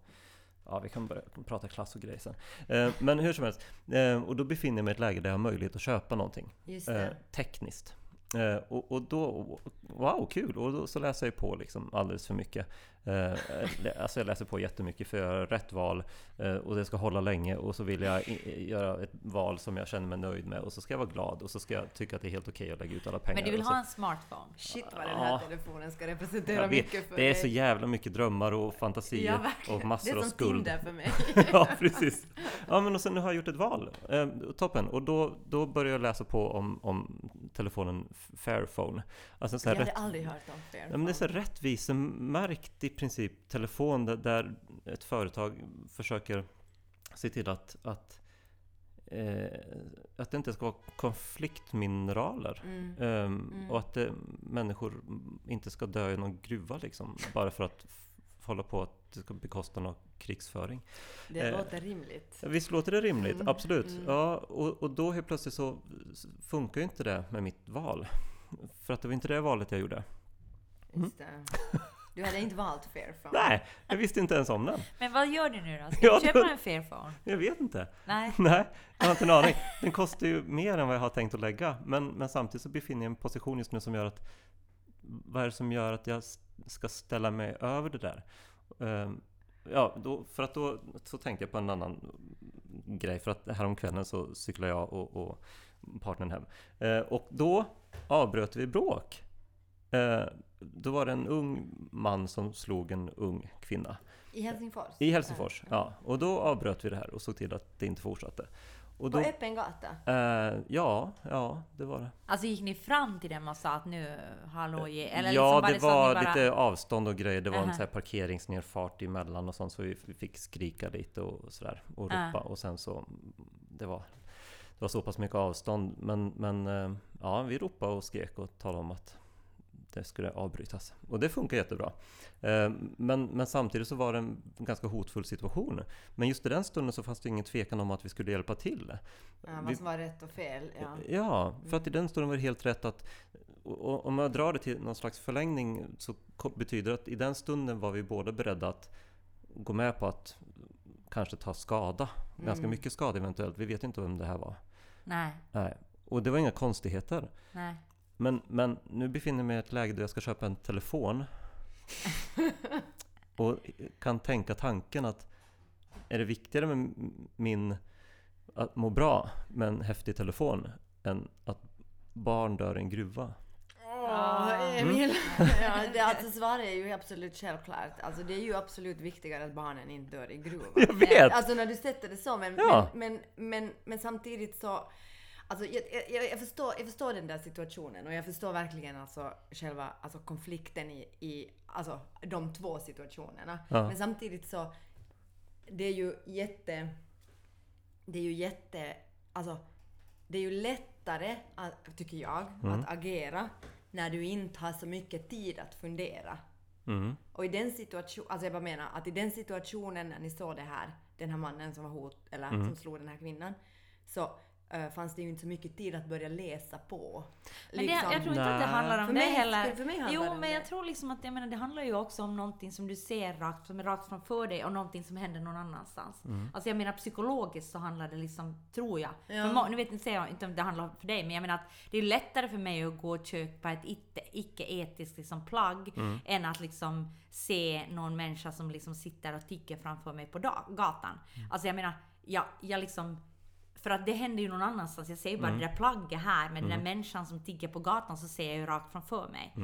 Ja, vi kan börja prata klass och grejer sen. Eh, men hur som helst, eh, och då befinner jag mig i ett läge där jag har möjlighet att köpa någonting. Eh, tekniskt. Eh, och, och då, wow, kul! Och då så läser jag på liksom alldeles för mycket. Eh, lä- alltså jag läser på jättemycket för att göra rätt val eh, och det ska hålla länge och så vill jag göra ett val som jag känner mig nöjd med och så ska jag vara glad och så ska jag tycka att det är helt okej att lägga ut alla pengar. Men du vill ha en smartphone? Shit vad den här Ja. telefonen ska representera jag vet, mycket för det är dig. så jävla mycket drömmar och fantasier Ja, verkligen. och massor det är av som skuld. Tinder för mig. *laughs* ja, precis. Ja, men och sen nu har jag gjort ett val. Eh, toppen. Och då, då börjar jag läsa på om, om telefonen Fairphone. Alltså så Jag här hade rätt, aldrig hört om Fairphone. ja, men det är så rättvisemärkt i princip telefon där, ett företag försöker se till att, att Eh, att det inte ska vara konfliktmineraler. Mm. Ehm, Mm. Och att eh, människor inte ska dö i någon gruva liksom. Bara för att hålla på att det ska bekosta någon krigsföring. Det eh, låter rimligt. Visst låter det rimligt? Mm, Absolut. mm. Ja, och, och då helt plötsligt så funkar ju inte det med mitt val. För att det var inte det valet jag gjorde. Det. *laughs* Du hade inte valt Fairphone. Nej, jag visste inte ens om den. Men vad gör du nu då? Ska *laughs* Ja, du köpa då- en Fairphone? Jag vet inte. Nej. *laughs* Nej, jag har inte en aning. Den kostar ju mer än vad jag har tänkt att lägga. Men, men samtidigt så befinner jag mig i en position just nu som gör att vad är det som gör att jag ska ställa mig över det där? Ehm, ja, då, för att då så tänkte jag på en annan grej. För att häromkvällen så cyklade jag och, och partnern hem. Eh, och då avbröt vi bråk. Eh, då var det en ung man som slog en ung kvinna. I Helsingfors? I Helsingfors, ja. Och då avbröt vi det här och såg till att det inte fortsatte. Och På då, öppen gata? eh, ja, ja, det var det. Alltså gick ni fram till dem och sa att nu, hallå, ge, eller ja, liksom det så var bara, lite avstånd och grejer. Det var en Aha. så här parkeringsnerfart emellan och sånt, så vi fick skrika lite och sådär och ropa. Och sen så, det var, det var så pass mycket avstånd. Men, men eh, ja, vi ropade och skrek och talade om att det skulle avbrytas. Och det funkar jättebra. Eh, Men, men samtidigt så var det en ganska hotfull situation. Men just i den stunden så fanns det ingen tvekan om att vi skulle hjälpa till. Ja, vad som var rätt och fel. Ja. Ja, för att i den stunden var det helt rätt att om jag drar det till någon slags förlängning så betyder det att i den stunden var vi båda beredda att gå med på att kanske ta skada. Ganska Mm. mycket skada eventuellt. Vi vet inte vem det här var. nej, Nej. Och det var inga konstigheter. nej. Men, men nu befinner jag mig i ett läge där jag ska köpa en telefon. *laughs* och kan tänka tanken att är det viktigare med min att må bra med en häftig telefon än att barn dör i en gruva? Åh, Emil! ja, det, *laughs* alltså, svaret är ju absolut självklart. Alltså, det är ju absolut viktigare att barnen inte dör i gruvan. Jag vet! Alltså när du sätter det så, men, Ja. men, men, men, men samtidigt så... Alltså, jag, jag, jag, förstår, jag förstår den där situationen och jag förstår verkligen alltså själva alltså, konflikten i, i alltså, de två situationerna. Ja. Men samtidigt så... Det är ju jätte... Det är ju jätte... Alltså, det är ju lättare, att, tycker jag, Mm. att agera när du inte har så mycket tid att fundera. Mm. Och i den situationen, alltså jag bara menar att i den situationen när ni såg det här, den här mannen som var hot, eller Mm. som slog den här kvinnan, så fanns det ju inte så mycket tid att börja läsa på. Men det, jag tror inte att det handlar om För det mig- heller. för mig handlar jo, det men jag det. tror liksom att jag menar, det handlar ju också om någonting som du ser rakt, som är rakt framför dig och någonting som händer någon annanstans. Mm. Alltså jag menar psykologiskt så handlar det liksom, tror jag. Ja. För nu vet inte, jag inte om det handlar för dig, men jag menar att det är lättare för mig att gå och köpa ett icke- icke-etiskt liksom plagg Mm. än att liksom se någon människa som liksom sitter och ticker framför mig på gatan. Mm. Alltså jag menar, jag, jag liksom för att det händer ju någon annanstans. Jag ser ju bara det där plagget här med den där människan som tigger på gatan så ser jag ju rakt framför mig.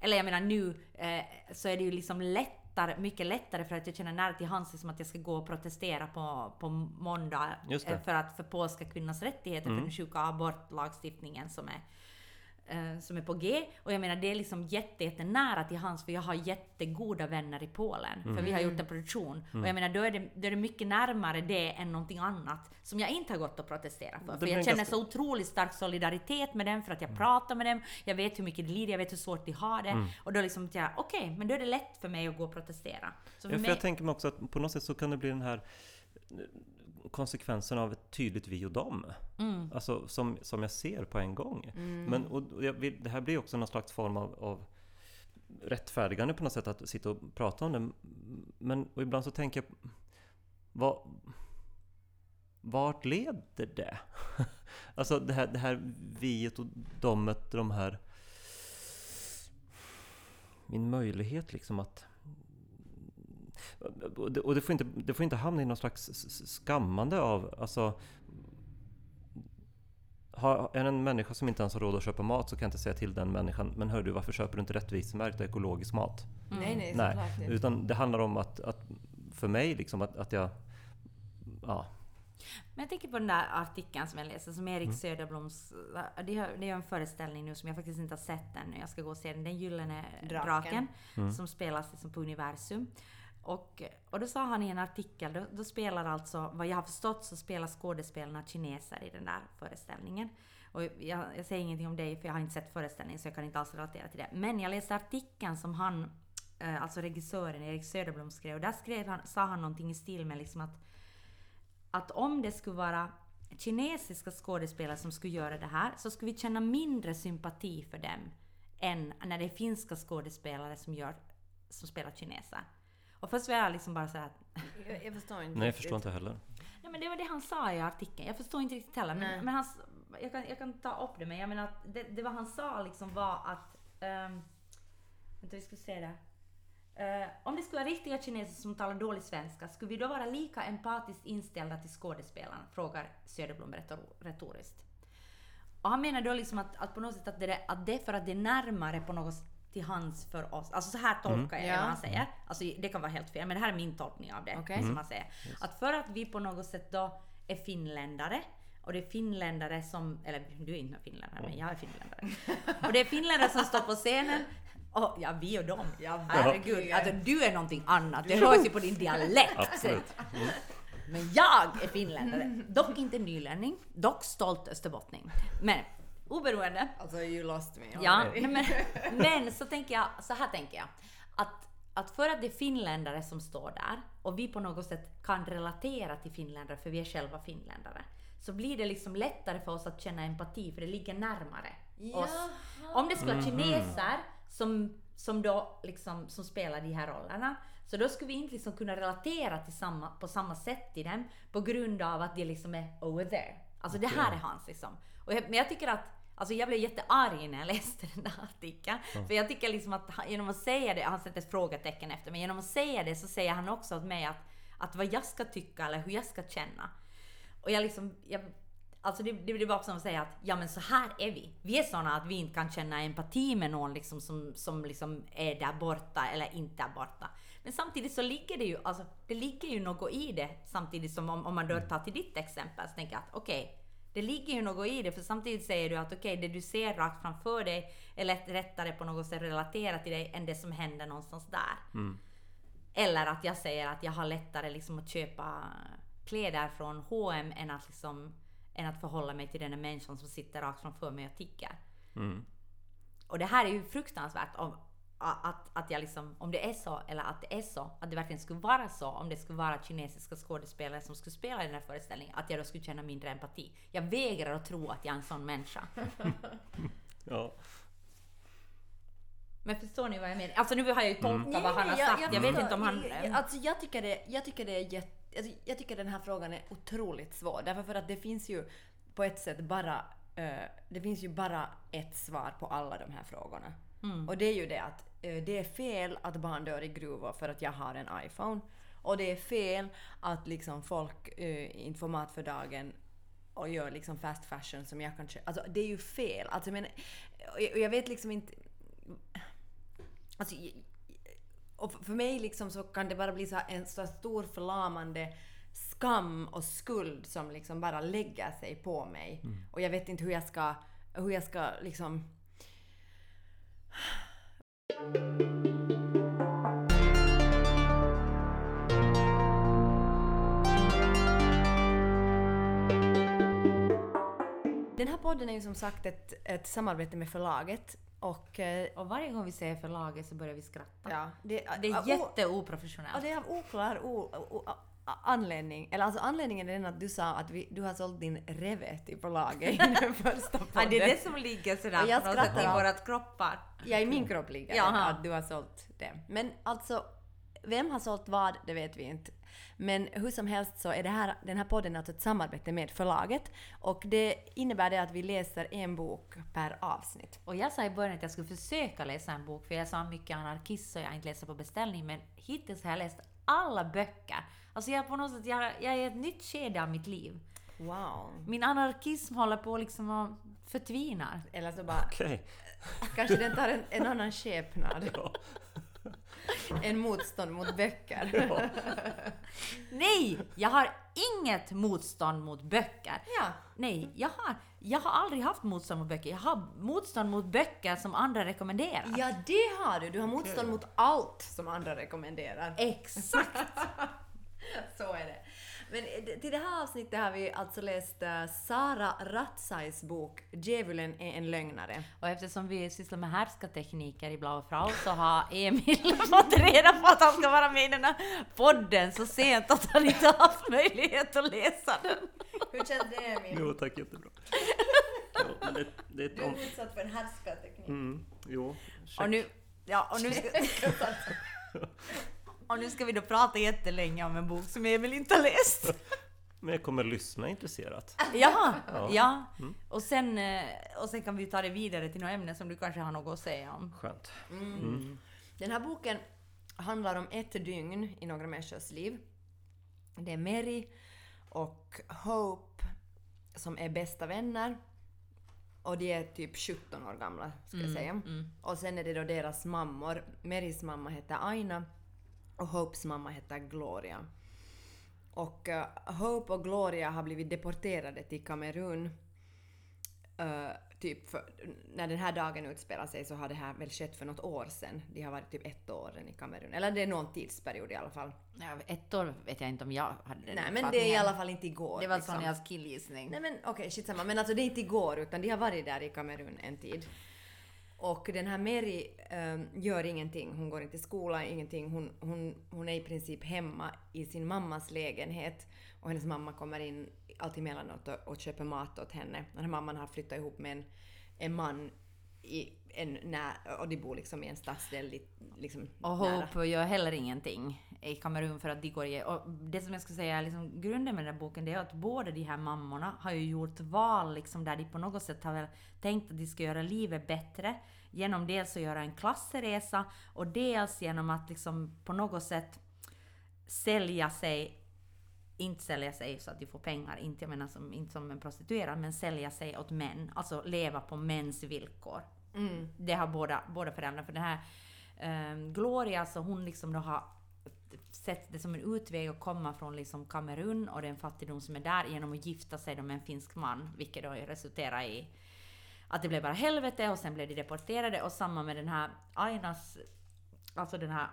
Eller jag menar nu eh, så är det ju liksom lättare, mycket lättare för att jag känner nära till hands liksom att jag ska gå och protestera på, på måndag eh, för att för polska kvinnors rättigheter för den sjuka abortlagstiftningen som är eh, som är på G. Och jag menar det är liksom jätte, till hands för jag har jättegoda vänner i Polen. För vi har gjort en produktion. Och jag menar då är, det, då är det mycket närmare det än någonting annat som jag inte har gått och protesterat för. Det För jag känner så otroligt stark solidaritet med dem för att jag pratar med dem. Jag vet hur mycket de lider, jag vet hur svårt de har det. Och då liksom jag, okej, men då är det lätt för mig att gå och protestera. Så för Ja, för mig, jag tänker mig också att på något sätt så kan det bli den här konsekvensen av ett tydligt vi och dem. Mm. Alltså som, som jag ser på en gång. Men och och vill, det här blir också någon slags form av, av rättfärdigande på något sätt att sitta och prata om det. Men och ibland så tänker jag, vad, vart leder det? *laughs* alltså det här, det här viet och domet, de här... Min möjlighet liksom att och det, får inte, det får inte hamna i någon slags skammande av, alltså har, är det en människa som inte ens har råd att köpa mat så kan jag inte säga till den människan Men hör du, varför köper du inte rättvisemärkt och ekologisk mat? Nej, nej, Nej, såklart utan det handlar om att, att för mig liksom att, att jag Ja, Men jag tänker på den där artikeln som jag läste, som Mm. Erik Söderbloms... Det är, det är en föreställning nu som jag faktiskt inte har sett ännu. Jag ska gå och se den. Den gyllene Draken. draken. Mm. Som spelas liksom på Universum. Och, och då sa han i en artikel, då, då spelar alltså, vad jag har förstått så spelar skådespelarna kineser i den där föreställningen. Och jag, jag säger ingenting om dig för jag har inte sett föreställningen så jag kan inte alls relatera till det. Men jag läste artikeln som han, eh, alltså regissören Erik Söderblom skrev och där skrev han, sa han någonting i stil med liksom att att om det skulle vara kinesiska skådespelare som skulle göra det här så skulle vi känna mindre sympati för dem än när det är finska skådespelare som, gör, som spelar kineser. Och först var jag liksom bara såhär att Jag, jag förstår inte nej jag förstår inte heller. Nej men det var det han sa i artikeln. Jag förstår inte riktigt heller. Nej. Men, men han, jag, kan, jag kan ta upp det men jag menar att det, det vad han sa liksom var att... Um, vänta vi ska se där. Eh, om det skulle vara riktiga kineser som talar dålig svenska, skulle vi då vara lika empatiskt inställda till skådespelarna? Frågar Söderblom retor- retoriskt. Och han menar då liksom att, att på något sätt att det, är- att det är för att det är närmare på något sätt till hands för oss. Alltså så här tolkar jag Ja. vad han säger. Alltså det kan vara helt fel, men det här är min tolkning av det. Okej. Som han säger. Att för att vi på något sätt då är finländare och det är finländare som, eller du är inte finländare men jag är finländare. Och det är finländare som står på scenen och, ja, vi och dem. Ja, Herregud, alltså du är någonting annat. Det hörs ju på din dialekt. Absolut. Men jag är finländare. Dock inte nylänning, dock stolt österbottning. Men oberoende. Alltså you lost me. Ja, men, *laughs* men så tänker jag, så här tänker jag. Att, att för att det är finländare som står där och vi på något sätt kan relatera till finländare för vi är själva finländare. Så blir det liksom lättare för oss att känna empati för det ligger närmare oss. Om det skulle vara kineser som, som då liksom som spelar de här rollerna så då skulle vi inte liksom kunna relatera till samma, på samma sätt till dem på grund av att de liksom är over there. Alltså det här är hans liksom. Och jag, men jag tycker att Alltså jag blev jättearg när jag *laughs* läste den där artikeln. För jag tycker liksom att han, genom att säga det, han sätter ett frågetecken efter, men genom att säga det så säger han också åt mig att, att vad jag ska tycka eller hur jag ska känna. Och jag liksom, jag, alltså det, det blir bara som att säga att ja men så här är vi. Vi är såna att vi inte kan känna empati med någon liksom som, som liksom är där borta eller inte är borta. Men samtidigt så ligger det ju, alltså det ligger ju något i det samtidigt som om, om man då tar till ditt exempel så tänker jag att okej, det ligger ju något i det för samtidigt säger du att okej, det du ser rakt framför dig är lätt, lättare på något sätt relatera till dig än det som händer någonstans där. Eller att jag säger att jag har lättare liksom att köpa kläder från H&M än att, liksom, än att förhålla mig till den människan som sitter rakt framför mig och tigger. Mm. Och det här är ju fruktansvärt om, att, att jag liksom, om det är så, eller att det är så, att det verkligen skulle vara så, om det skulle vara kinesiska skådespelare som skulle spela i den här föreställningen, att jag då skulle känna mindre empati. Jag vägrar att tro att jag är en sån människa. *laughs* Ja. Men förstår ni vad jag menar? Alltså nu har jag ju tolkat Nej, vad han har jag- sagt. jag Jag, vet förstår. inte om han... Jag- jag- Alltså jag tycker det, jag tycker det är jätte, alltså jag tycker den här frågan är otroligt svår. Därför för att det finns ju på ett sätt bara, eh, det finns ju bara ett svar på alla de här frågorna. Och det är ju det att det är fel att barn dör i gruvor för att jag har en iPhone. Och det är fel att liksom folk eh, inte får mat för dagen och gör liksom fast fashion som jag kanske... Alltså det är ju fel. Alltså men, och jag, och jag vet liksom inte... Alltså, och för mig liksom så kan det bara bli så en så stor förlamande skam och skuld som liksom bara lägger sig på mig. Och jag vet inte hur jag ska, hur jag ska liksom... Den här podden är ju som sagt ett, ett samarbete med förlaget och... eh, Och varje gång vi säger förlaget så börjar vi skratta. Ja, det, Det är jätteoprofessionellt. Ja, det är av oklar o, o, anledning. Eller alltså anledningen är den att du sa att vi, du har sålt din reve till förlaget i den *laughs* första podden. Ja, det är det som ligger sådär Och jag på något sätt i vårat kroppar. Ja, i min kropp ligger det Jaha. att du har sålt det. Men alltså, vem har sålt vad, det vet vi inte. Men hur som helst så är det här, den här podden alltså ett samarbete med förlaget och det innebär det att vi läser en bok per avsnitt. Och jag sa i början att jag skulle försöka läsa en bok, för jag sa mycket anarkist så jag inte läser på beställning, men hittills har jag läst alla böcker. Alltså jag på något sätt, jag, jag är i ett nytt skede av mitt liv. Wow. Min anarkism håller på liksom att förtvinar. Eller så bara, Okej. kanske den tar en, en annan skepnad. *laughs* En motstånd mot böcker. Nej! Jag har inget motstånd mot böcker. Ja. Nej, jag har, jag har aldrig haft motstånd mot böcker. Jag har motstånd mot böcker som andra rekommenderar. Ja, det har du. Du har motstånd mot allt som andra rekommenderar. Exakt! *laughs* *laughs* Så är det. Men eh, till det här avsnittet har vi alltså läst eh, Sara Ratzais bok Djävulen är en lögnare. Och eftersom vi sysslar med härskartekniker i Blau Frau så har Emil *laughs* fått reda på att han ska vara med i den här podden så sent att han inte har haft möjlighet att läsa den. Hur känns det Emil? Jo tack, jättebra. *laughs* Jo, men det, det är Du är utsatt för en härskarteknik. Mm, jo, check. Och nu, ja, och nu, ska, och nu ska vi då prata jättelänge om en bok som Emil inte har läst. *laughs* Men jag kommer lyssna intresserat. Jaha, Ja. ja. Och, sen, eh, och sen kan vi ta det vidare till något ämne som du kanske har något att säga om. Skönt. Den här boken handlar om ett dygn i några människors liv. Det är Mary och Hope som är bästa vänner. Och de är typ 17 år gamla, ska jag säga. Och sen är det då deras mammor. Marys mamma heter Aina och Hopes mamma heter Gloria. Och eh, Hope och Gloria har blivit deporterade till Kamerun. Eh, typ för, när den här dagen utspelar sig så har det här väl skett för något år sedan. De har varit typ ett år i Kamerun. Eller det är någon tidsperiod i alla fall. Ja, ett år vet jag inte om jag hade den Nej men det är i alla fall inte igår. Det var liksom. Sonjas killgissning. Nej men okej, shit samma. Men alltså det är inte igår utan de har varit där i Kamerun en tid. Och den här Mary ehm, gör ingenting. Hon går inte i skolan, ingenting. Hon, hon, hon är i princip hemma i sin mammas lägenhet. Och hennes mamma kommer in allt emellanåt och, och köper mat åt henne. Den här mamman har flyttat ihop med en, en man i en när, och de bor liksom i en stadsdel li- liksom Och. Hope gör heller ingenting i Kamerun för att de går i... Och det som jag skulle säga är liksom grunden med den här boken, det är att båda de här mammorna har ju gjort val liksom där de på något sätt har väl tänkt att de ska göra livet bättre genom dels att göra en klassresa och dels genom att liksom på något sätt sälja sig inte sälja sig så att de får pengar, inte, jag menar som, inte som en prostituerad, men sälja sig åt män. Alltså leva på mäns villkor. Mm. Det har båda, båda föräldrarna. För den här um, Gloria, så hon liksom då har sett det som en utväg att komma från liksom Kamerun och den fattigdom som är där genom att gifta sig med en finsk man, vilket då resulterar i att det blev bara helvete och sen blev de deporterade och samma med den här Ainas, alltså den här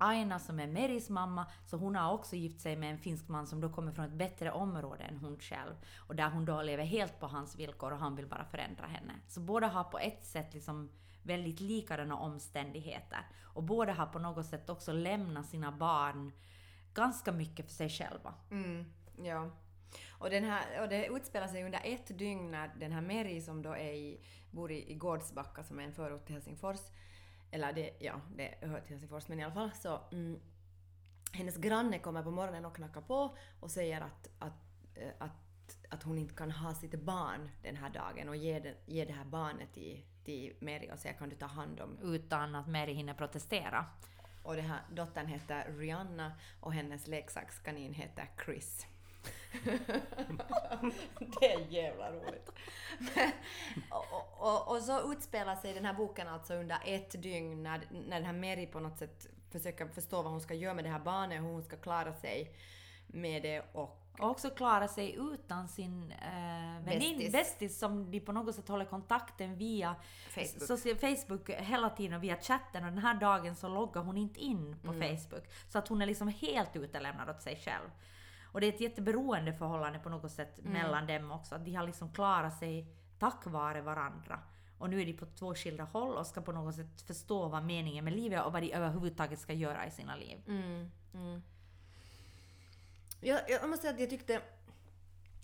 Aina som är Meris mamma, så hon har också gift sig med en finsk man som då kommer från ett bättre område än hon själv. Och där hon då lever helt på hans villkor och han vill bara förändra henne. Så båda har på ett sätt liksom väldigt likadana omständigheter. Och båda har på något sätt också lämnat sina barn ganska mycket för sig själva. Mm, ja. Och, den här, och det utspelar sig under ett dygn när den här Meri som då är i, bor i, i Gårdsbacka som är en förort till Helsingfors, eller det, ja, det hör till Helsingfors men i alla fall så mm, hennes granne kommer på morgonen och knackar på och säger att, att, eh, att, att hon inte kan ha sitt barn den här dagen och ge, den, ge det här barnet till, till Mary och säga kan du ta hand om Utan att Mary hinner protestera. och det här, dottern heter Rihanna och hennes leksakskanin heter Chris. *laughs* det är jävla roligt. Men, och, och, och, så utspelar sig den här boken alltså under ett dygn när, när den här Mary på något sätt försöker förstå vad hon ska göra med det här barnet, hur hon ska klara sig med det och Och också klara sig utan sin eh, vänin, Bästis. bästis som de på något sätt håller kontakten via Facebook. social- Facebook hela tiden och via chatten och den här dagen så loggar hon inte in på Mm. Facebook. Så att hon är liksom helt utelämnad åt sig själv. Och det är ett jätteberoende förhållande på något sätt Mm. mellan dem också. Att de har liksom klarat sig tack vare varandra. Och nu är de på två skilda håll och ska på något sätt förstå vad meningen med livet är och vad de överhuvudtaget ska göra i sina liv. Mm, mm. Jag, jag måste säga att jag tyckte...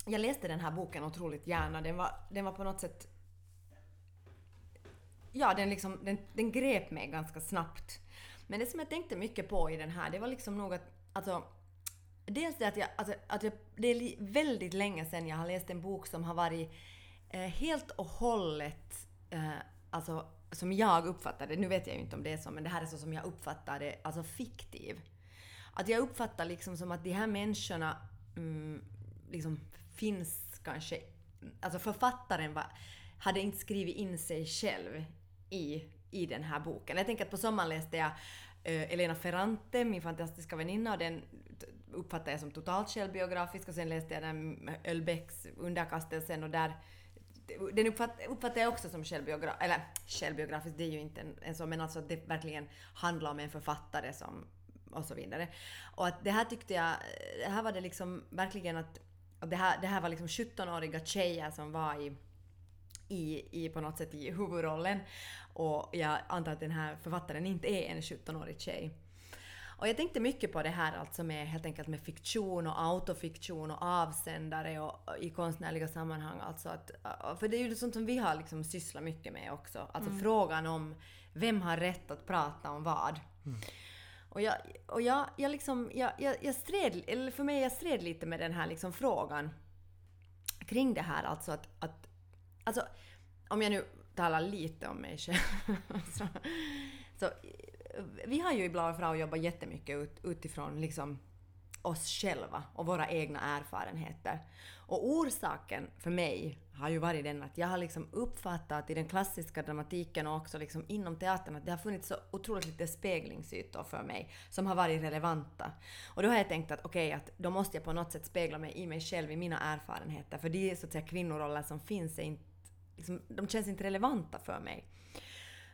Jag läste den här boken otroligt gärna. Den var, den var på något sätt... Ja, den, liksom, den, den grep mig ganska snabbt. Men det som jag tänkte mycket på i den här, det var liksom nog att... Alltså, dels det att jag... Alltså, att jag det är väldigt länge sedan jag har läst en bok som har varit eh, helt och hållet... Eh, alltså, som jag uppfattar det, nu vet jag ju inte om det är så, men det här är så som jag uppfattar det, alltså fiktiv. Att jag uppfattar liksom som att de här människorna mm, liksom finns kanske... Alltså författaren var, hade inte skrivit in sig själv i, i den här boken. Jag tänker att på sommaren läste jag eh, Elena Ferrante, min fantastiska väninna, och den uppfattar jag som totalt självbiografisk. Och sen läste jag den Ölbecks Underkastelsen och där den uppfatt, uppfattar jag också som självbiografisk, eller självbiografisk, det är ju inte en, en så, men alltså att det verkligen handlar om en författare som och så vidare. Och att det här tyckte jag, det här var det liksom verkligen att, att det, här, det här var liksom 17-åriga tjejer som var i, i, i på något sätt i huvudrollen. Och jag antar att den här författaren inte är en 17-årig tjej. Och jag tänkte mycket på det här alltså med helt enkelt med fiktion och autofiktion och avsändare och, och i konstnärliga sammanhang. Alltså att, för det är ju sånt som vi har liksom sysslat mycket med också. Alltså frågan om vem har rätt att prata om vad. Och jag, och jag, jag liksom, jag, jag, jag stred, eller för mig, jag stred lite med den här liksom frågan kring det här alltså att, att alltså om jag nu talar lite om mig själv *laughs* så, så vi har ju i Blaue Frau jobbat jättemycket ut, utifrån liksom oss själva och våra egna erfarenheter. Och orsaken för mig har ju varit den att jag har liksom uppfattat i den klassiska dramatiken och också liksom inom teatern att det har funnits så otroligt lite speglingsytor för mig som har varit relevanta. Och då har jag tänkt att okej, att då måste jag på något sätt spegla mig i mig själv, i mina erfarenheter. För de så att säga kvinnoroller som finns är inte, liksom, de känns inte relevanta för mig.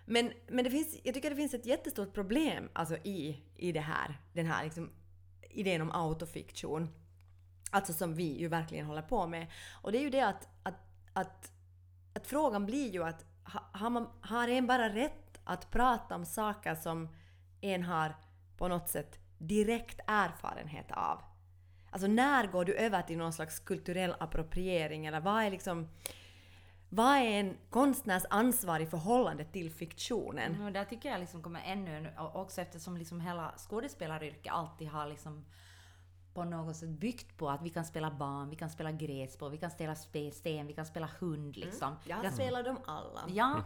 Men, men det finns, jag tycker det finns ett jättestort problem alltså i, i det här, den här liksom, idén om autofiktion. Alltså som vi ju verkligen håller på med. Och det är ju det att, att, att, att frågan blir ju att har, man, har en bara rätt att prata om saker som en har på något sätt direkt erfarenhet av? Alltså när går du över till någon slags kulturell appropriering eller vad är liksom vad är en konstnärs ansvar i förhållande till fiktionen? Mm, och där tycker jag liksom kommer ännu en, också eftersom liksom hela skådespelaryrket alltid har liksom på något sätt byggt på att vi kan spela barn, vi kan spela gräsbo, vi kan spela spe- sten, vi kan spela hund liksom. Jag spelar dem alla. Ja,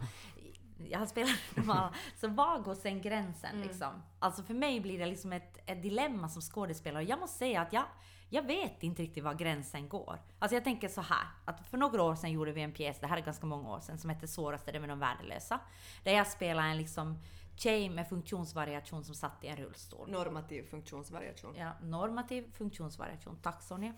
jag har spelat *laughs* dem alla. Så var går sen gränsen liksom? Alltså för mig blir det liksom ett, ett dilemma som skådespelare. Jag måste säga att jag, jag vet inte riktigt var gränsen går. Alltså jag tänker så här, att för några år sedan gjorde vi en pjäs, det här är ganska många år sedan, som hette Svåraste det med de värdelösa. Där jag spelade en liksom tjej med funktionsvariation som satt i en rullstol. Normativ funktionsvariation. Ja, normativ funktionsvariation. Tack Sonja.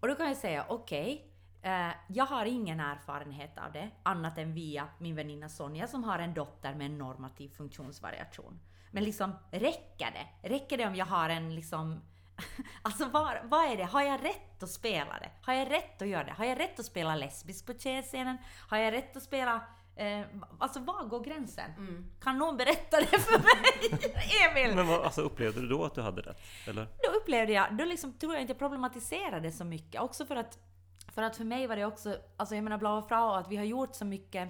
Och då kan jag säga, okej, eh, jag har ingen erfarenhet av det, annat än via min väninna Sonja som har en dotter med en normativ funktionsvariation. Men liksom, räcker det? Räcker det om jag har en liksom... *laughs* Alltså vad, vad är det? Har jag rätt att spela det? Har jag rätt att göra det? Har jag rätt att spela lesbisk på tjejscenen? Har jag rätt att spela... Eh, alltså var går gränsen? Kan någon berätta det för *laughs* mig? Emil! Men vad, alltså, upplevde du då att du hade rätt? Eller? då upplevde jag, då liksom tror jag inte jag problematiserade så mycket. Också för att, för att för mig var det också, alltså jag menar Blaue Frau, att vi har gjort så mycket,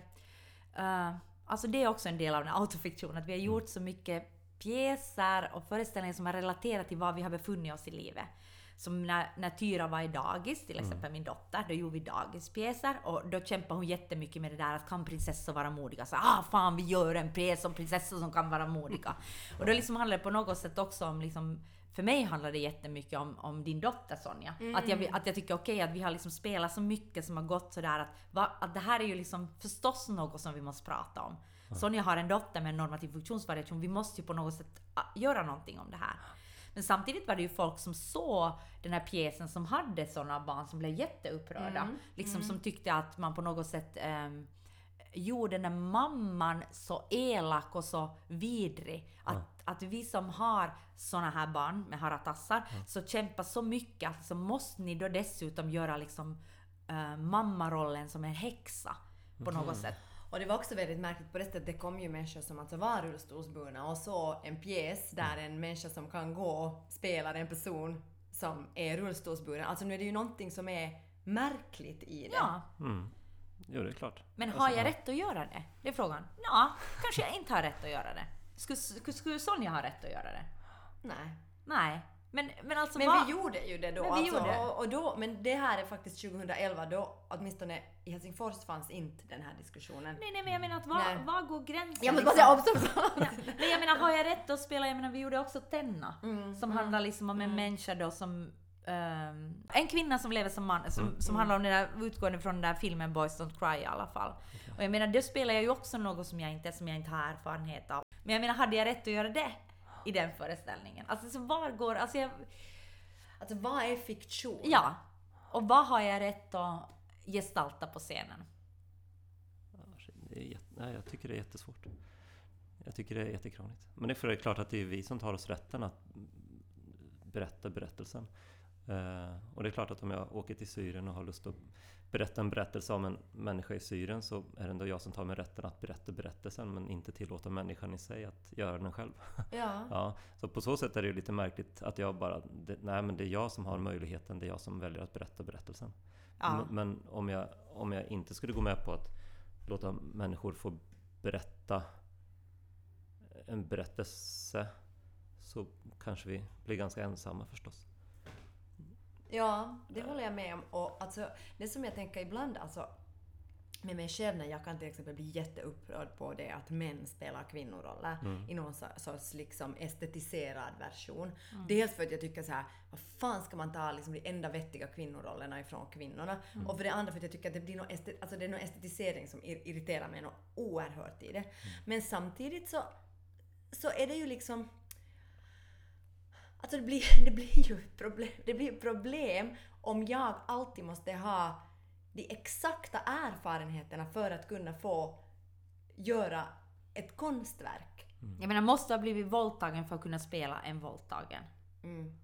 eh, alltså det är också en del av den autofiktionen, att vi har gjort så mycket pjäser och föreställningar som har relaterat till var vi har befunnit oss i livet. Som när, när Tyra var i dagis, till exempel min dotter, då gjorde vi dagispjäser och då kämpade hon jättemycket med det där att kan prinsessor vara modiga? Så ah fan vi gör en pjäs om prinsessor som kan vara modiga. *laughs* Och då liksom handlar det på något sätt också om liksom för mig handlar det jättemycket om, om din dotter Sonja. Att, jag, att jag tycker okej att vi har liksom spelat så mycket som har gått sådär att, va, att det här är ju liksom förstås något som vi måste prata om. Sonja har en dotter med en normativ funktionsvariation. Vi måste ju på något sätt ah, göra någonting om det här. Men samtidigt var det ju folk som såg den här pjäsen som hade sådana barn som blev jätteupprörda. Liksom som tyckte att man på något sätt um, gjorde den här mamman så elak och så vidrig. Att, att vi som har såna här barn med haratassar så kämpar så mycket att så måste ni då dessutom göra liksom uh, mammarollen som en häxa på något sätt. Och det var också väldigt märkligt på det sättet, det kom ju människor som alltså var rullstolsburna och så en pjäs där en människa som kan gå spelar en person som är rullstolsburen. Alltså nu är det ju någonting som är märkligt i det. Ja, Mm. Jo, det är klart. men har jag ja. rätt att göra det? Det är frågan. Ja, kanske jag inte har rätt att göra det. Skulle, skulle, skulle Sonja ha rätt att göra det? Nej. Nej. Men, men alltså Men vad... vi gjorde ju det då. Men alltså, gjorde. Och, och då. Men det här är faktiskt 2011 då åtminstone i Helsingfors fanns inte den här diskussionen. Nej, nej, men jag menar att var, var går gränsen? Jag måste liksom? bara säga observans! Ja, men jag menar, har jag rätt att spela? Jag menar, vi gjorde också Tenna. Mm, som handlar liksom om en människa då som... ehm, en kvinna som lever som man, som, Mm. som handlar om den där, utgående från den där filmen Boys Don't Cry i alla fall. Och jag menar, då spelar jag ju också något som jag inte, som jag inte har erfarenhet av. Men jag menar, hade jag rätt att göra det i den föreställningen? Alltså, så var går... Alltså jag, Alltså vad är fiktion? ja. Och vad har jag rätt att gestalta på scenen? Det är nej, jag tycker det är jättesvårt. Jag tycker det är jättekrångligt. Men det är för det är klart att det är vi som tar oss rätten att berätta berättelsen. Eh, och det är klart att om jag åker till Syrien och har lust att berätta en berättelse om en människa i Syrien så är det ändå jag som tar mig rätten att berätta berättelsen men inte tillåta människan i sig att göra den själv. *laughs* Ja. Ja, så på så sätt är det lite märkligt att jag bara, det, nej men det är jag som har möjligheten, det är jag som väljer att berätta berättelsen. Ja. Men, men om, jag, om jag inte skulle gå med på att låta människor få berätta en berättelse så kanske vi blir ganska ensamma förstås. Ja, det håller jag med om. Och alltså, det som jag tänker ibland, alltså med mig själv när jag kan till exempel bli jätteupprörd på det att män spelar kvinnoroller i någon so- sorts liksom estetiserad version. Dels för att jag tycker så här, vad fan ska man ta liksom de enda vettiga kvinnorollerna ifrån kvinnorna? Och för det andra för att jag tycker att det blir någon, estet, alltså det är någon estetisering som ir- irriterar mig något oerhört i det. Men samtidigt så, så är det ju liksom Alltså det blir, det blir ju problem, det blir problem om jag alltid måste ha de exakta erfarenheterna för att kunna få göra ett konstverk. Jag menar, måste ha blivit våldtagen för att kunna spela en våldtagen. Mm.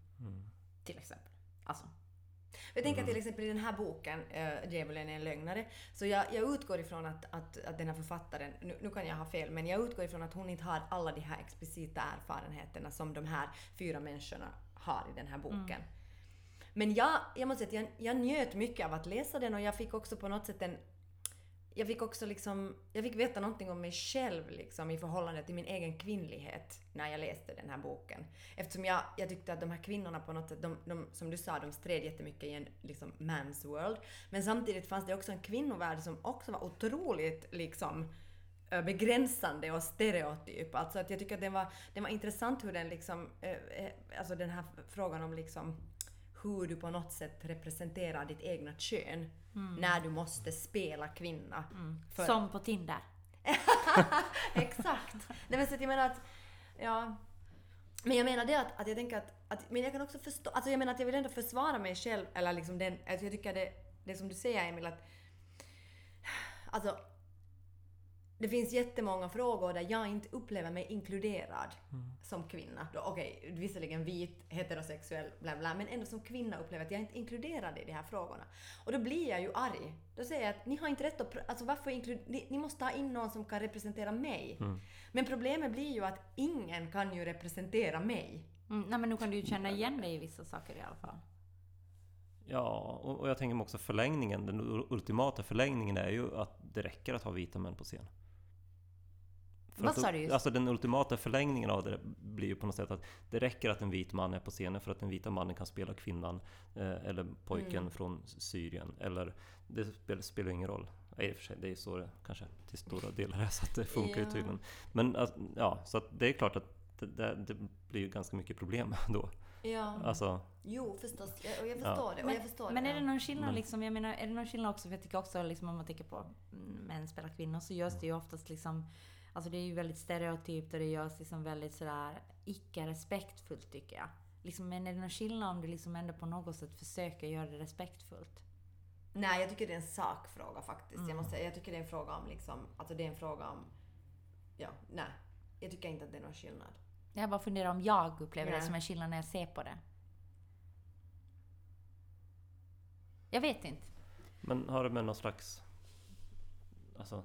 Till exempel. Alltså. Jag tänker till exempel i den här boken, äh, Djävulen är en lögnare, så jag, jag utgår ifrån att, att, att den här författaren, nu, nu kan jag ha fel, men jag utgår ifrån att hon inte har alla de här explicita erfarenheterna som de här fyra människorna har i den här boken. Men jag, jag måste säga att jag, jag njöt mycket av att läsa den och jag fick också på något sätt en jag fick också liksom, jag fick veta någonting om mig själv liksom i förhållande till min egen kvinnlighet när jag läste den här boken. Eftersom jag, jag tyckte att de här kvinnorna på något sätt, de, de, som du sa, de stred jättemycket i en liksom man's world. Men samtidigt fanns det också en kvinnovärld som också var otroligt liksom eh, begränsande och stereotyp. Alltså att jag tycker att den var, den var intressant hur den liksom, eh, eh, alltså den här frågan om liksom hur du på något sätt representerar ditt egna kön när du måste spela kvinna. För- Som på Tinder. *laughs* Exakt! Nej men så att jag menar att, ja. Men jag menar det att, att jag tänker att, att, men jag kan också förstå, alltså jag menar att jag vill ändå försvara mig själv, eller liksom den, alltså jag tycker det, det som du säger Emil att, alltså det finns jättemånga frågor där jag inte upplever mig inkluderad som kvinna. Då, Okej, visserligen vit, heterosexuell, bla bla, men ändå som kvinna upplever jag att jag inte är inkluderad i de här frågorna. Och då blir jag ju arg. Då säger jag att ni har inte rätt att... Alltså varför ni, ni måste ha in någon som kan representera mig. Men problemet blir ju att ingen kan ju representera mig. Mm, nej men nu kan du ju känna igen dig i vissa saker i alla fall. Ja, och, och jag tänker mig också förlängningen, den ultimata förlängningen är ju att det räcker att ha vita män på scen. För Vad att, sa du just? Alltså den ultimata förlängningen av det blir ju på något sätt att det räcker att en vit man är på scenen för att den vita mannen kan spela kvinnan eh, eller pojken Mm. från Syrien. Eller det spelar, spelar ingen roll. Ja, I och för sig, det är så det kanske till stora delar är så att det funkar ju Ja. tydligen. Men att, ja, så att det är klart att det, det, det blir ju ganska mycket problem *laughs* då. Ja. Alltså, Jo, förstås. Jag, och jag förstår det. Och Men, jag förstår men det. är det någon skillnad Men- liksom, jag menar, är det någon skillnad också, för jag tycker också liksom om man tänker på män spelar kvinnor så görs det ju oftast liksom, alltså det är ju väldigt stereotypt och det görs liksom väldigt sådär icke respektfullt tycker jag. Liksom, men är det någon skillnad om du liksom ändå på något sätt försöker göra det respektfullt? Nej, jag tycker det är en sakfråga faktiskt. Mm. Jag måste säga, jag tycker det är en fråga om liksom, alltså det är en fråga om, ja, nej. Jag tycker inte att det är någon skillnad. Jag bara funderar om jag upplever det Nej. som en skillnad när jag ser på det. Jag vet inte. men har det med någon slags alltså,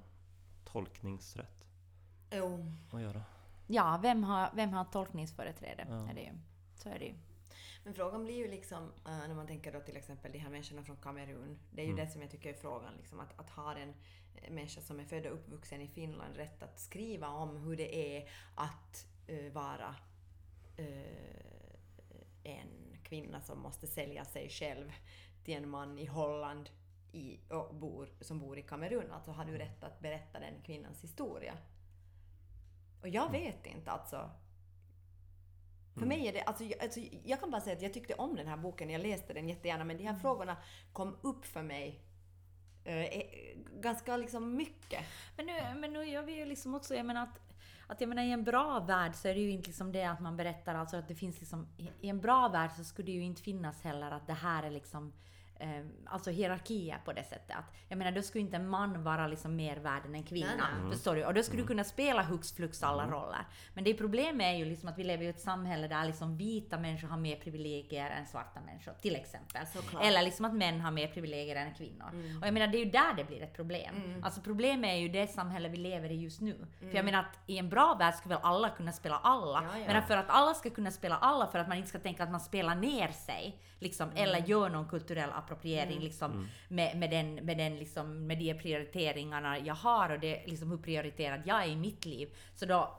tolkningsrätt Jo. att göra? Ja, vem har, vem har tolkningsföreträde? Ja. Är det ju. Så är det ju. Men frågan blir ju liksom, eh, när man tänker då till exempel de här människorna från Kamerun. Det är ju Mm. det som jag tycker är frågan, liksom, att, att ha en eh, människa som är född och uppvuxen i Finland rätt att skriva om hur det är att eh, vara eh, en kvinna som måste sälja sig själv till en man i Holland i, och bor, som bor i Kamerun. Alltså har du rätt att berätta den kvinnans historia? Och jag vet inte alltså. För mig är det, alltså, jag, alltså, jag kan bara säga att jag tyckte om den här boken, jag läste den jättegärna, men de här frågorna kom upp för mig eh, eh, ganska liksom mycket. Men nu, men nu gör vi ju liksom också, jag menar att, att jag menar i en bra värld så är det ju inte liksom det att man berättar alltså att det finns liksom, i- en bra värld så skulle det ju inte finnas heller att det här är liksom alltså hierarkier på det sättet. Att, jag menar då skulle inte en man vara liksom mer värd än en kvinna. Nej. Förstår du? Och då skulle du kunna spela hux flux alla roller. Men det problemet är ju liksom att vi lever i ett samhälle där liksom vita människor har mer privilegier än svarta människor. Till exempel. Såklart. Eller liksom att män har mer privilegier än kvinnor. Mm. Och jag menar det är ju där det blir ett problem. Alltså problemet är ju det samhälle vi lever i just nu. För jag menar att i en bra värld ska väl alla kunna spela alla. Mm. Ja, ja. Men för att alla ska kunna spela alla, för att man inte ska tänka att man spelar ner sig. Liksom, Mm. Eller gör någon kulturell appropriering liksom, med, med, den, med, den, liksom, med de prioriteringarna jag har och det, liksom, hur prioriterad jag är i mitt liv. Så då,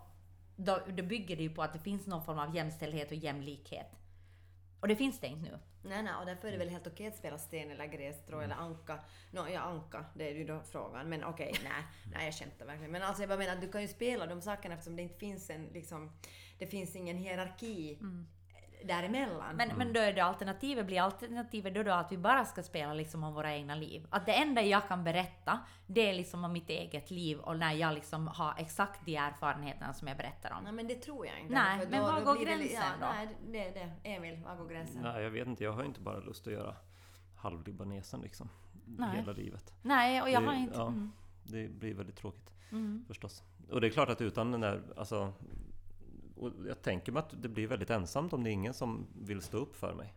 då, då bygger det ju på att det finns någon form av jämställdhet och jämlikhet. Och det finns det inte nu. Nej, nej, och därför är det väl helt okej att spela sten eller grässtrå eller anka. Nå, ja, anka, det är ju då frågan. Men okej, *laughs* nej, nej, jag skämtar verkligen. Men alltså jag bara menar att du kan ju spela de sakerna eftersom det inte finns en liksom, det finns ingen hierarki däremellan. Men, men då är det alternativet, blir alternativet då, då att vi bara ska spela liksom om våra egna liv? Att det enda jag kan berätta, det är liksom om mitt eget liv och när jag liksom har exakt de erfarenheterna som jag berättar om. Nej men det tror jag inte. Nej, För men var går blir det gränsen ja, då? Nej, det är det. Emil, var går gränsen? Nej, jag vet inte. Jag har inte bara lust att göra halvlibanesen liksom. Nej. Hela livet. Nej, och jag Det- har inte... ja. Mm. Det blir väldigt tråkigt Mm. förstås. Och det är klart att utan den där, alltså... Och jag tänker mig att det blir väldigt ensamt om det är ingen som vill stå upp för mig.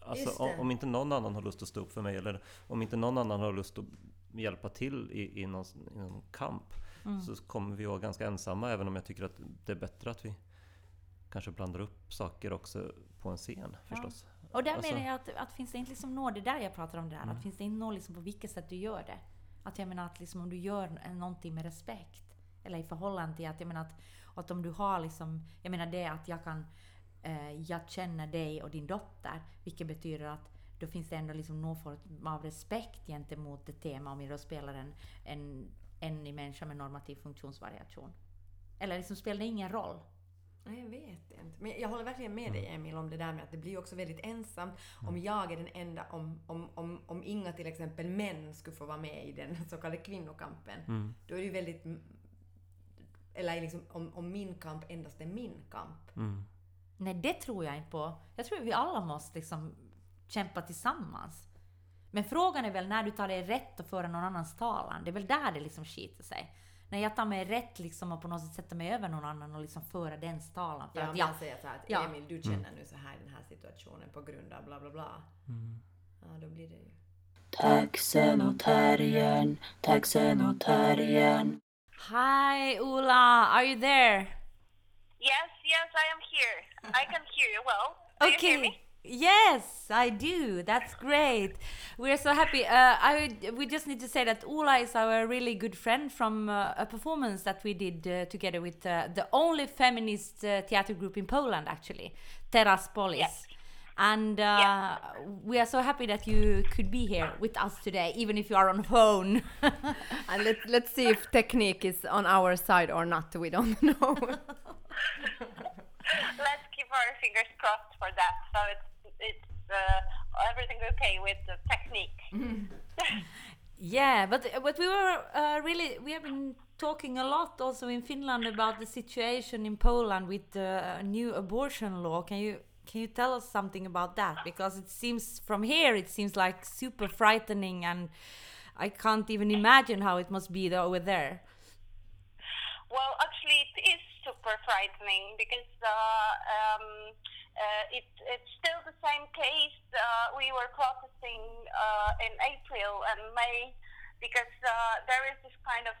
Alltså om, inte någon annan har lust att stå upp för mig eller om inte någon annan har lust att hjälpa till i, i, någon, i någon kamp Mm. så kommer vi vara ganska ensamma även om jag tycker att det är bättre att vi kanske blandar upp saker också på en scen förstås. Och där Alltså- menar jag att, att finns det inte liksom nåd, det är där jag pratar om det här, Mm. att finns det inte nåd liksom på vilket sätt du gör det. Att jag menar att liksom om du gör någonting med respekt, eller i förhållande till att jag menar att, att om du har liksom, jag menar det att jag kan, eh, jag känner dig och din dotter, vilket betyder att då finns det ändå liksom någon form av respekt gentemot det tema om jag då spelar en, en, en människa med normativ funktionsvariation. Eller liksom spelar det ingen roll? Nej, jag vet inte. Men jag håller verkligen med dig Emil om det där med att det blir också väldigt ensamt om jag är den enda, om, om, om, om inga till exempel män skulle få vara med i den så kallade kvinnokampen. Mm. Då är det ju väldigt... Eller liksom om, om min kamp endast är min kamp. Mm. Nej, det tror jag inte på. Jag tror vi alla måste liksom kämpa tillsammans. Men frågan är väl när du tar dig rätt att föra någon annans talan. Det är väl där det liksom skiter sig. När jag tar mig rätt liksom och på något sätt sätter mig över någon annan och liksom föra dens talan. För Ja, att jag, jag säger så här att Ja. Emil, du känner nu så här i den här situationen på grund av bla bla bla. Ja, då blir det ju... Taxen och terriern, taxen och terriern. Hi Ola, are you there? Yes, yes, I am here. I can hear you well. Do you hear me? Yes, I do. That's great. We're so happy. Uh, I we just need to say that Ola is our really good friend from uh, a performance that we did uh, together with uh, the only feminist uh, theater group in Poland, actually, Teras Polis. Yes. And uh, Yes. we are so happy that you could be here with us today, even if you are on phone. *laughs* And let, let's see if technique is on our side or not, we don't *laughs* know. *laughs* let's keep our fingers crossed for that. So it's it's uh, everything okay with the technique. Yeah, but but we were uh, really we have been talking a lot also in Finland about the situation in Poland with the new abortion law. Can you can you tell us something about that? Because it seems from here it seems like super frightening, and I can't even imagine how it must be over there. Well, actually, it is super frightening because uh, um, uh, it, it's still the same case. Uh, we were protesting uh, in April and May because uh, there is this kind of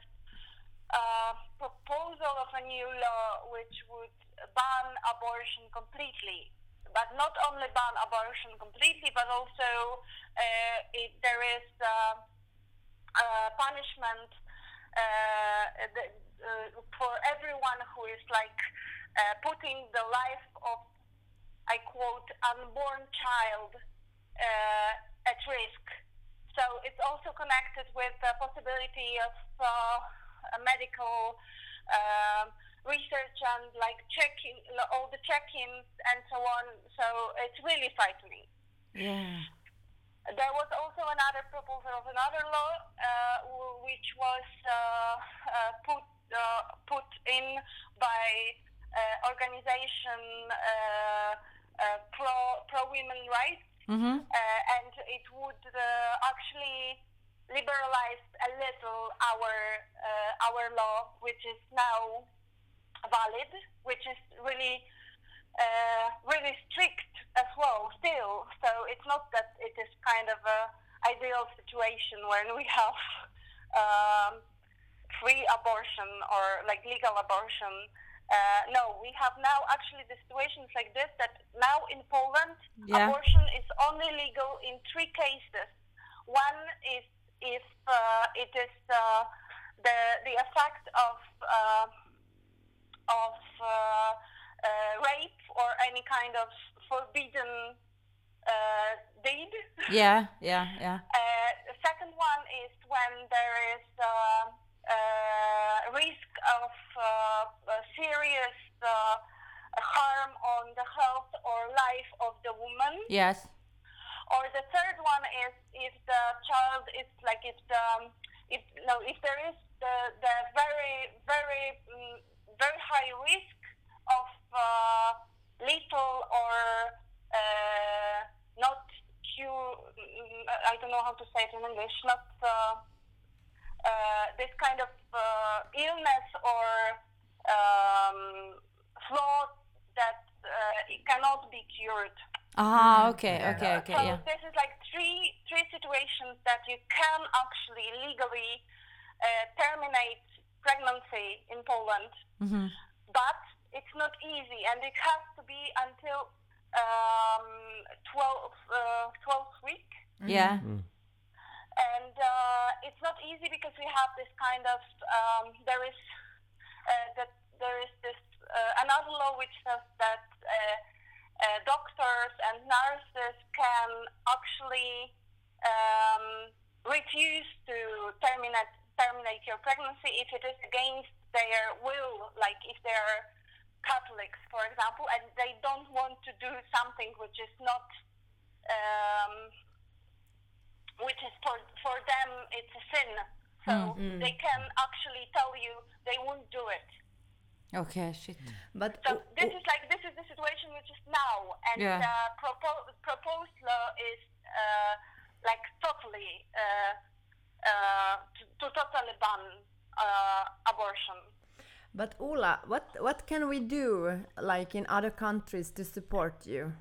uh, proposal of a new law which would ban abortion completely. But not only ban abortion completely, but also uh, it, there is uh, uh, punishment uh, the, for everyone who is like putting the life of, I quote, unborn child at risk. So it's also connected with the possibility of a medical um, research and like checking all the check-ins and so on. So it's really frightening. Yeah. There was also another proposal of another law, uh, which was uh, uh, put uh, put in by uh, organization uh, uh, pro pro women rights, Mm-hmm. uh, and it would uh, actually liberalize a little our uh, our law, which is now valid, which is really uh, really strict as well still. So it's not that it is kind of a ideal situation when we have um, free abortion or like legal abortion. Uh, no, we have now actually the situations like this that now in Poland Yeah. abortion is only legal in three cases. One is if uh, it is uh, the the effect of uh, of uh, uh, rape or any kind of forbidden uh, deed. Yeah, *laughs* yeah, yeah. Uh, the second one is when there is uh, uh, risk of uh, serious uh, harm on the health or life of the woman. Yes. Or the third one is if the child is like if the if no if there is the, the very very mm, very high risk of uh, lethal or uh, not cure mm, I don't know how to say it in English not uh, uh, this kind of uh, illness or um, flaw that uh, it cannot be cured. Ah, okay, okay, okay, So yeah. this is like three three situations that you can actually legally uh, terminate pregnancy in Poland, Mm-hmm. but it's not easy, and it has to be until um, 12, uh, 12th week. Yeah. And uh, it's not easy because we have this kind of um, there is uh, that there is this uh, another law which says that uh, uh, doctors and nurses can actually um, refuse to terminate terminate your pregnancy if it is against their will, like if they're Catholics, for example, and they don't want to do something which is not. Um, which is for for them it's a sin. So they can actually tell you they won't do it. Okay, shit. But So this is like this is the situation which is now, and Yeah. the propo- proposed law is uh, like totally uh, uh, to, to totally ban uh, abortion. but Ola, what what can we do like in other countries to support you?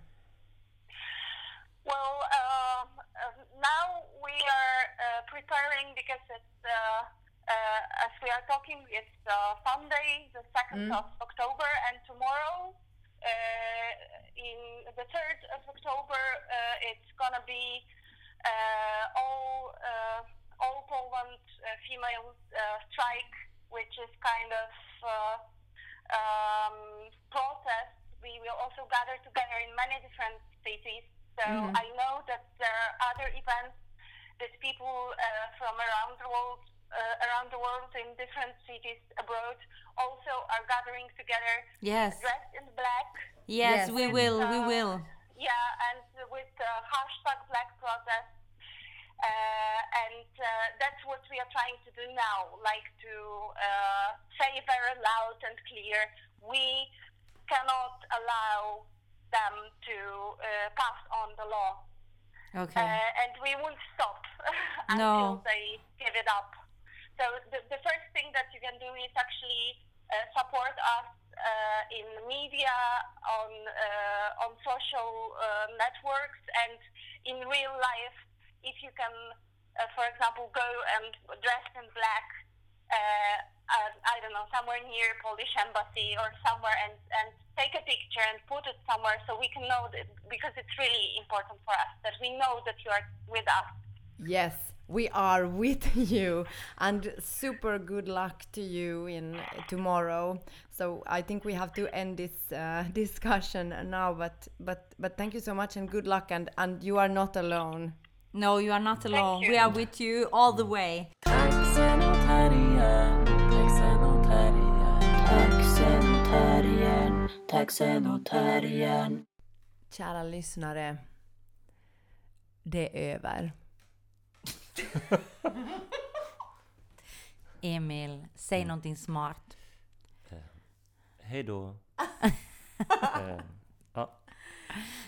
Well, um, uh, now we are uh, preparing because it's uh, uh, as we are talking, it's uh, Sunday, the second of October, and tomorrow, uh, in the third of October, uh, it's gonna be uh, all uh, all Poland uh, female uh, strike, which is kind of uh, um, protest. We will also gather together in many different cities. So I know that there are other events that people uh, from around the world uh, around the world in different cities abroad also are gathering together Yes. dressed in black. Yes, Yes. we will, we Uh, will. Yeah, and with uh, hashtag Black Protest. Uh, and uh, that's what we are trying to do now, like to uh, say very loud and clear, we cannot allow them to uh, pass on the law. Okay. Uh, and we won't stop *laughs* No. until they give it up. So the, the first thing that you can do is actually uh, support us uh, in media, on uh, on social uh, networks, and in real life. If you can, uh, for example, go and dress in black. Uh, uh, I don't know, somewhere near Polish embassy or somewhere, and, and take a picture and put it somewhere so we can know that because it's really important for us that we know that you are with us. Yes, we are with *laughs* you, and super good luck to you in tomorrow. So I think we have to end this uh, *laughs* discussion now. But but but thank you so much and good luck. And and you are not alone. No, you are not alone. We are with you all the way. Kära lyssnare. Det är över. *laughs* Emil, säg någonting smart. Hej då. *laughs* eh, ja,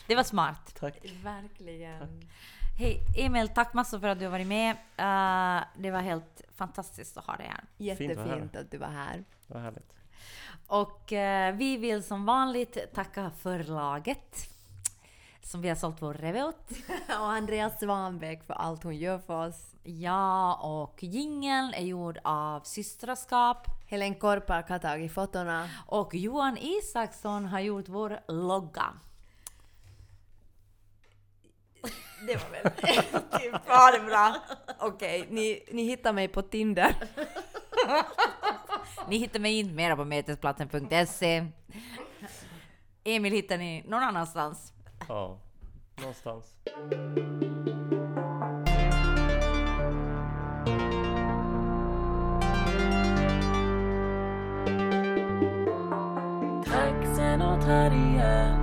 Det var smart. tack. Verkligen. Hej Emil, tack massor för att du har varit med. Eh, det var helt fantastiskt att ha dig här. Jättefint att du var här. Vad härligt. Och eh, vi vill som vanligt tacka förlaget som vi har sålt vår revy åt. *laughs* Och Andreas Svanbäck för allt hon gör för oss. Ja, och jingeln är gjord av Systraskap Helen Korpark har tagit fotona. och Johan Isaksson har gjort vår logga. *laughs* Det var väl *laughs* typ, ja det bra. Okej, ni, ni hittar mig på Tinder. *laughs* Ni hittar mig inte mera på metesplatsen.se. Emil hittar ni någon annanstans. Ja, någonstans. Taxen och terriern,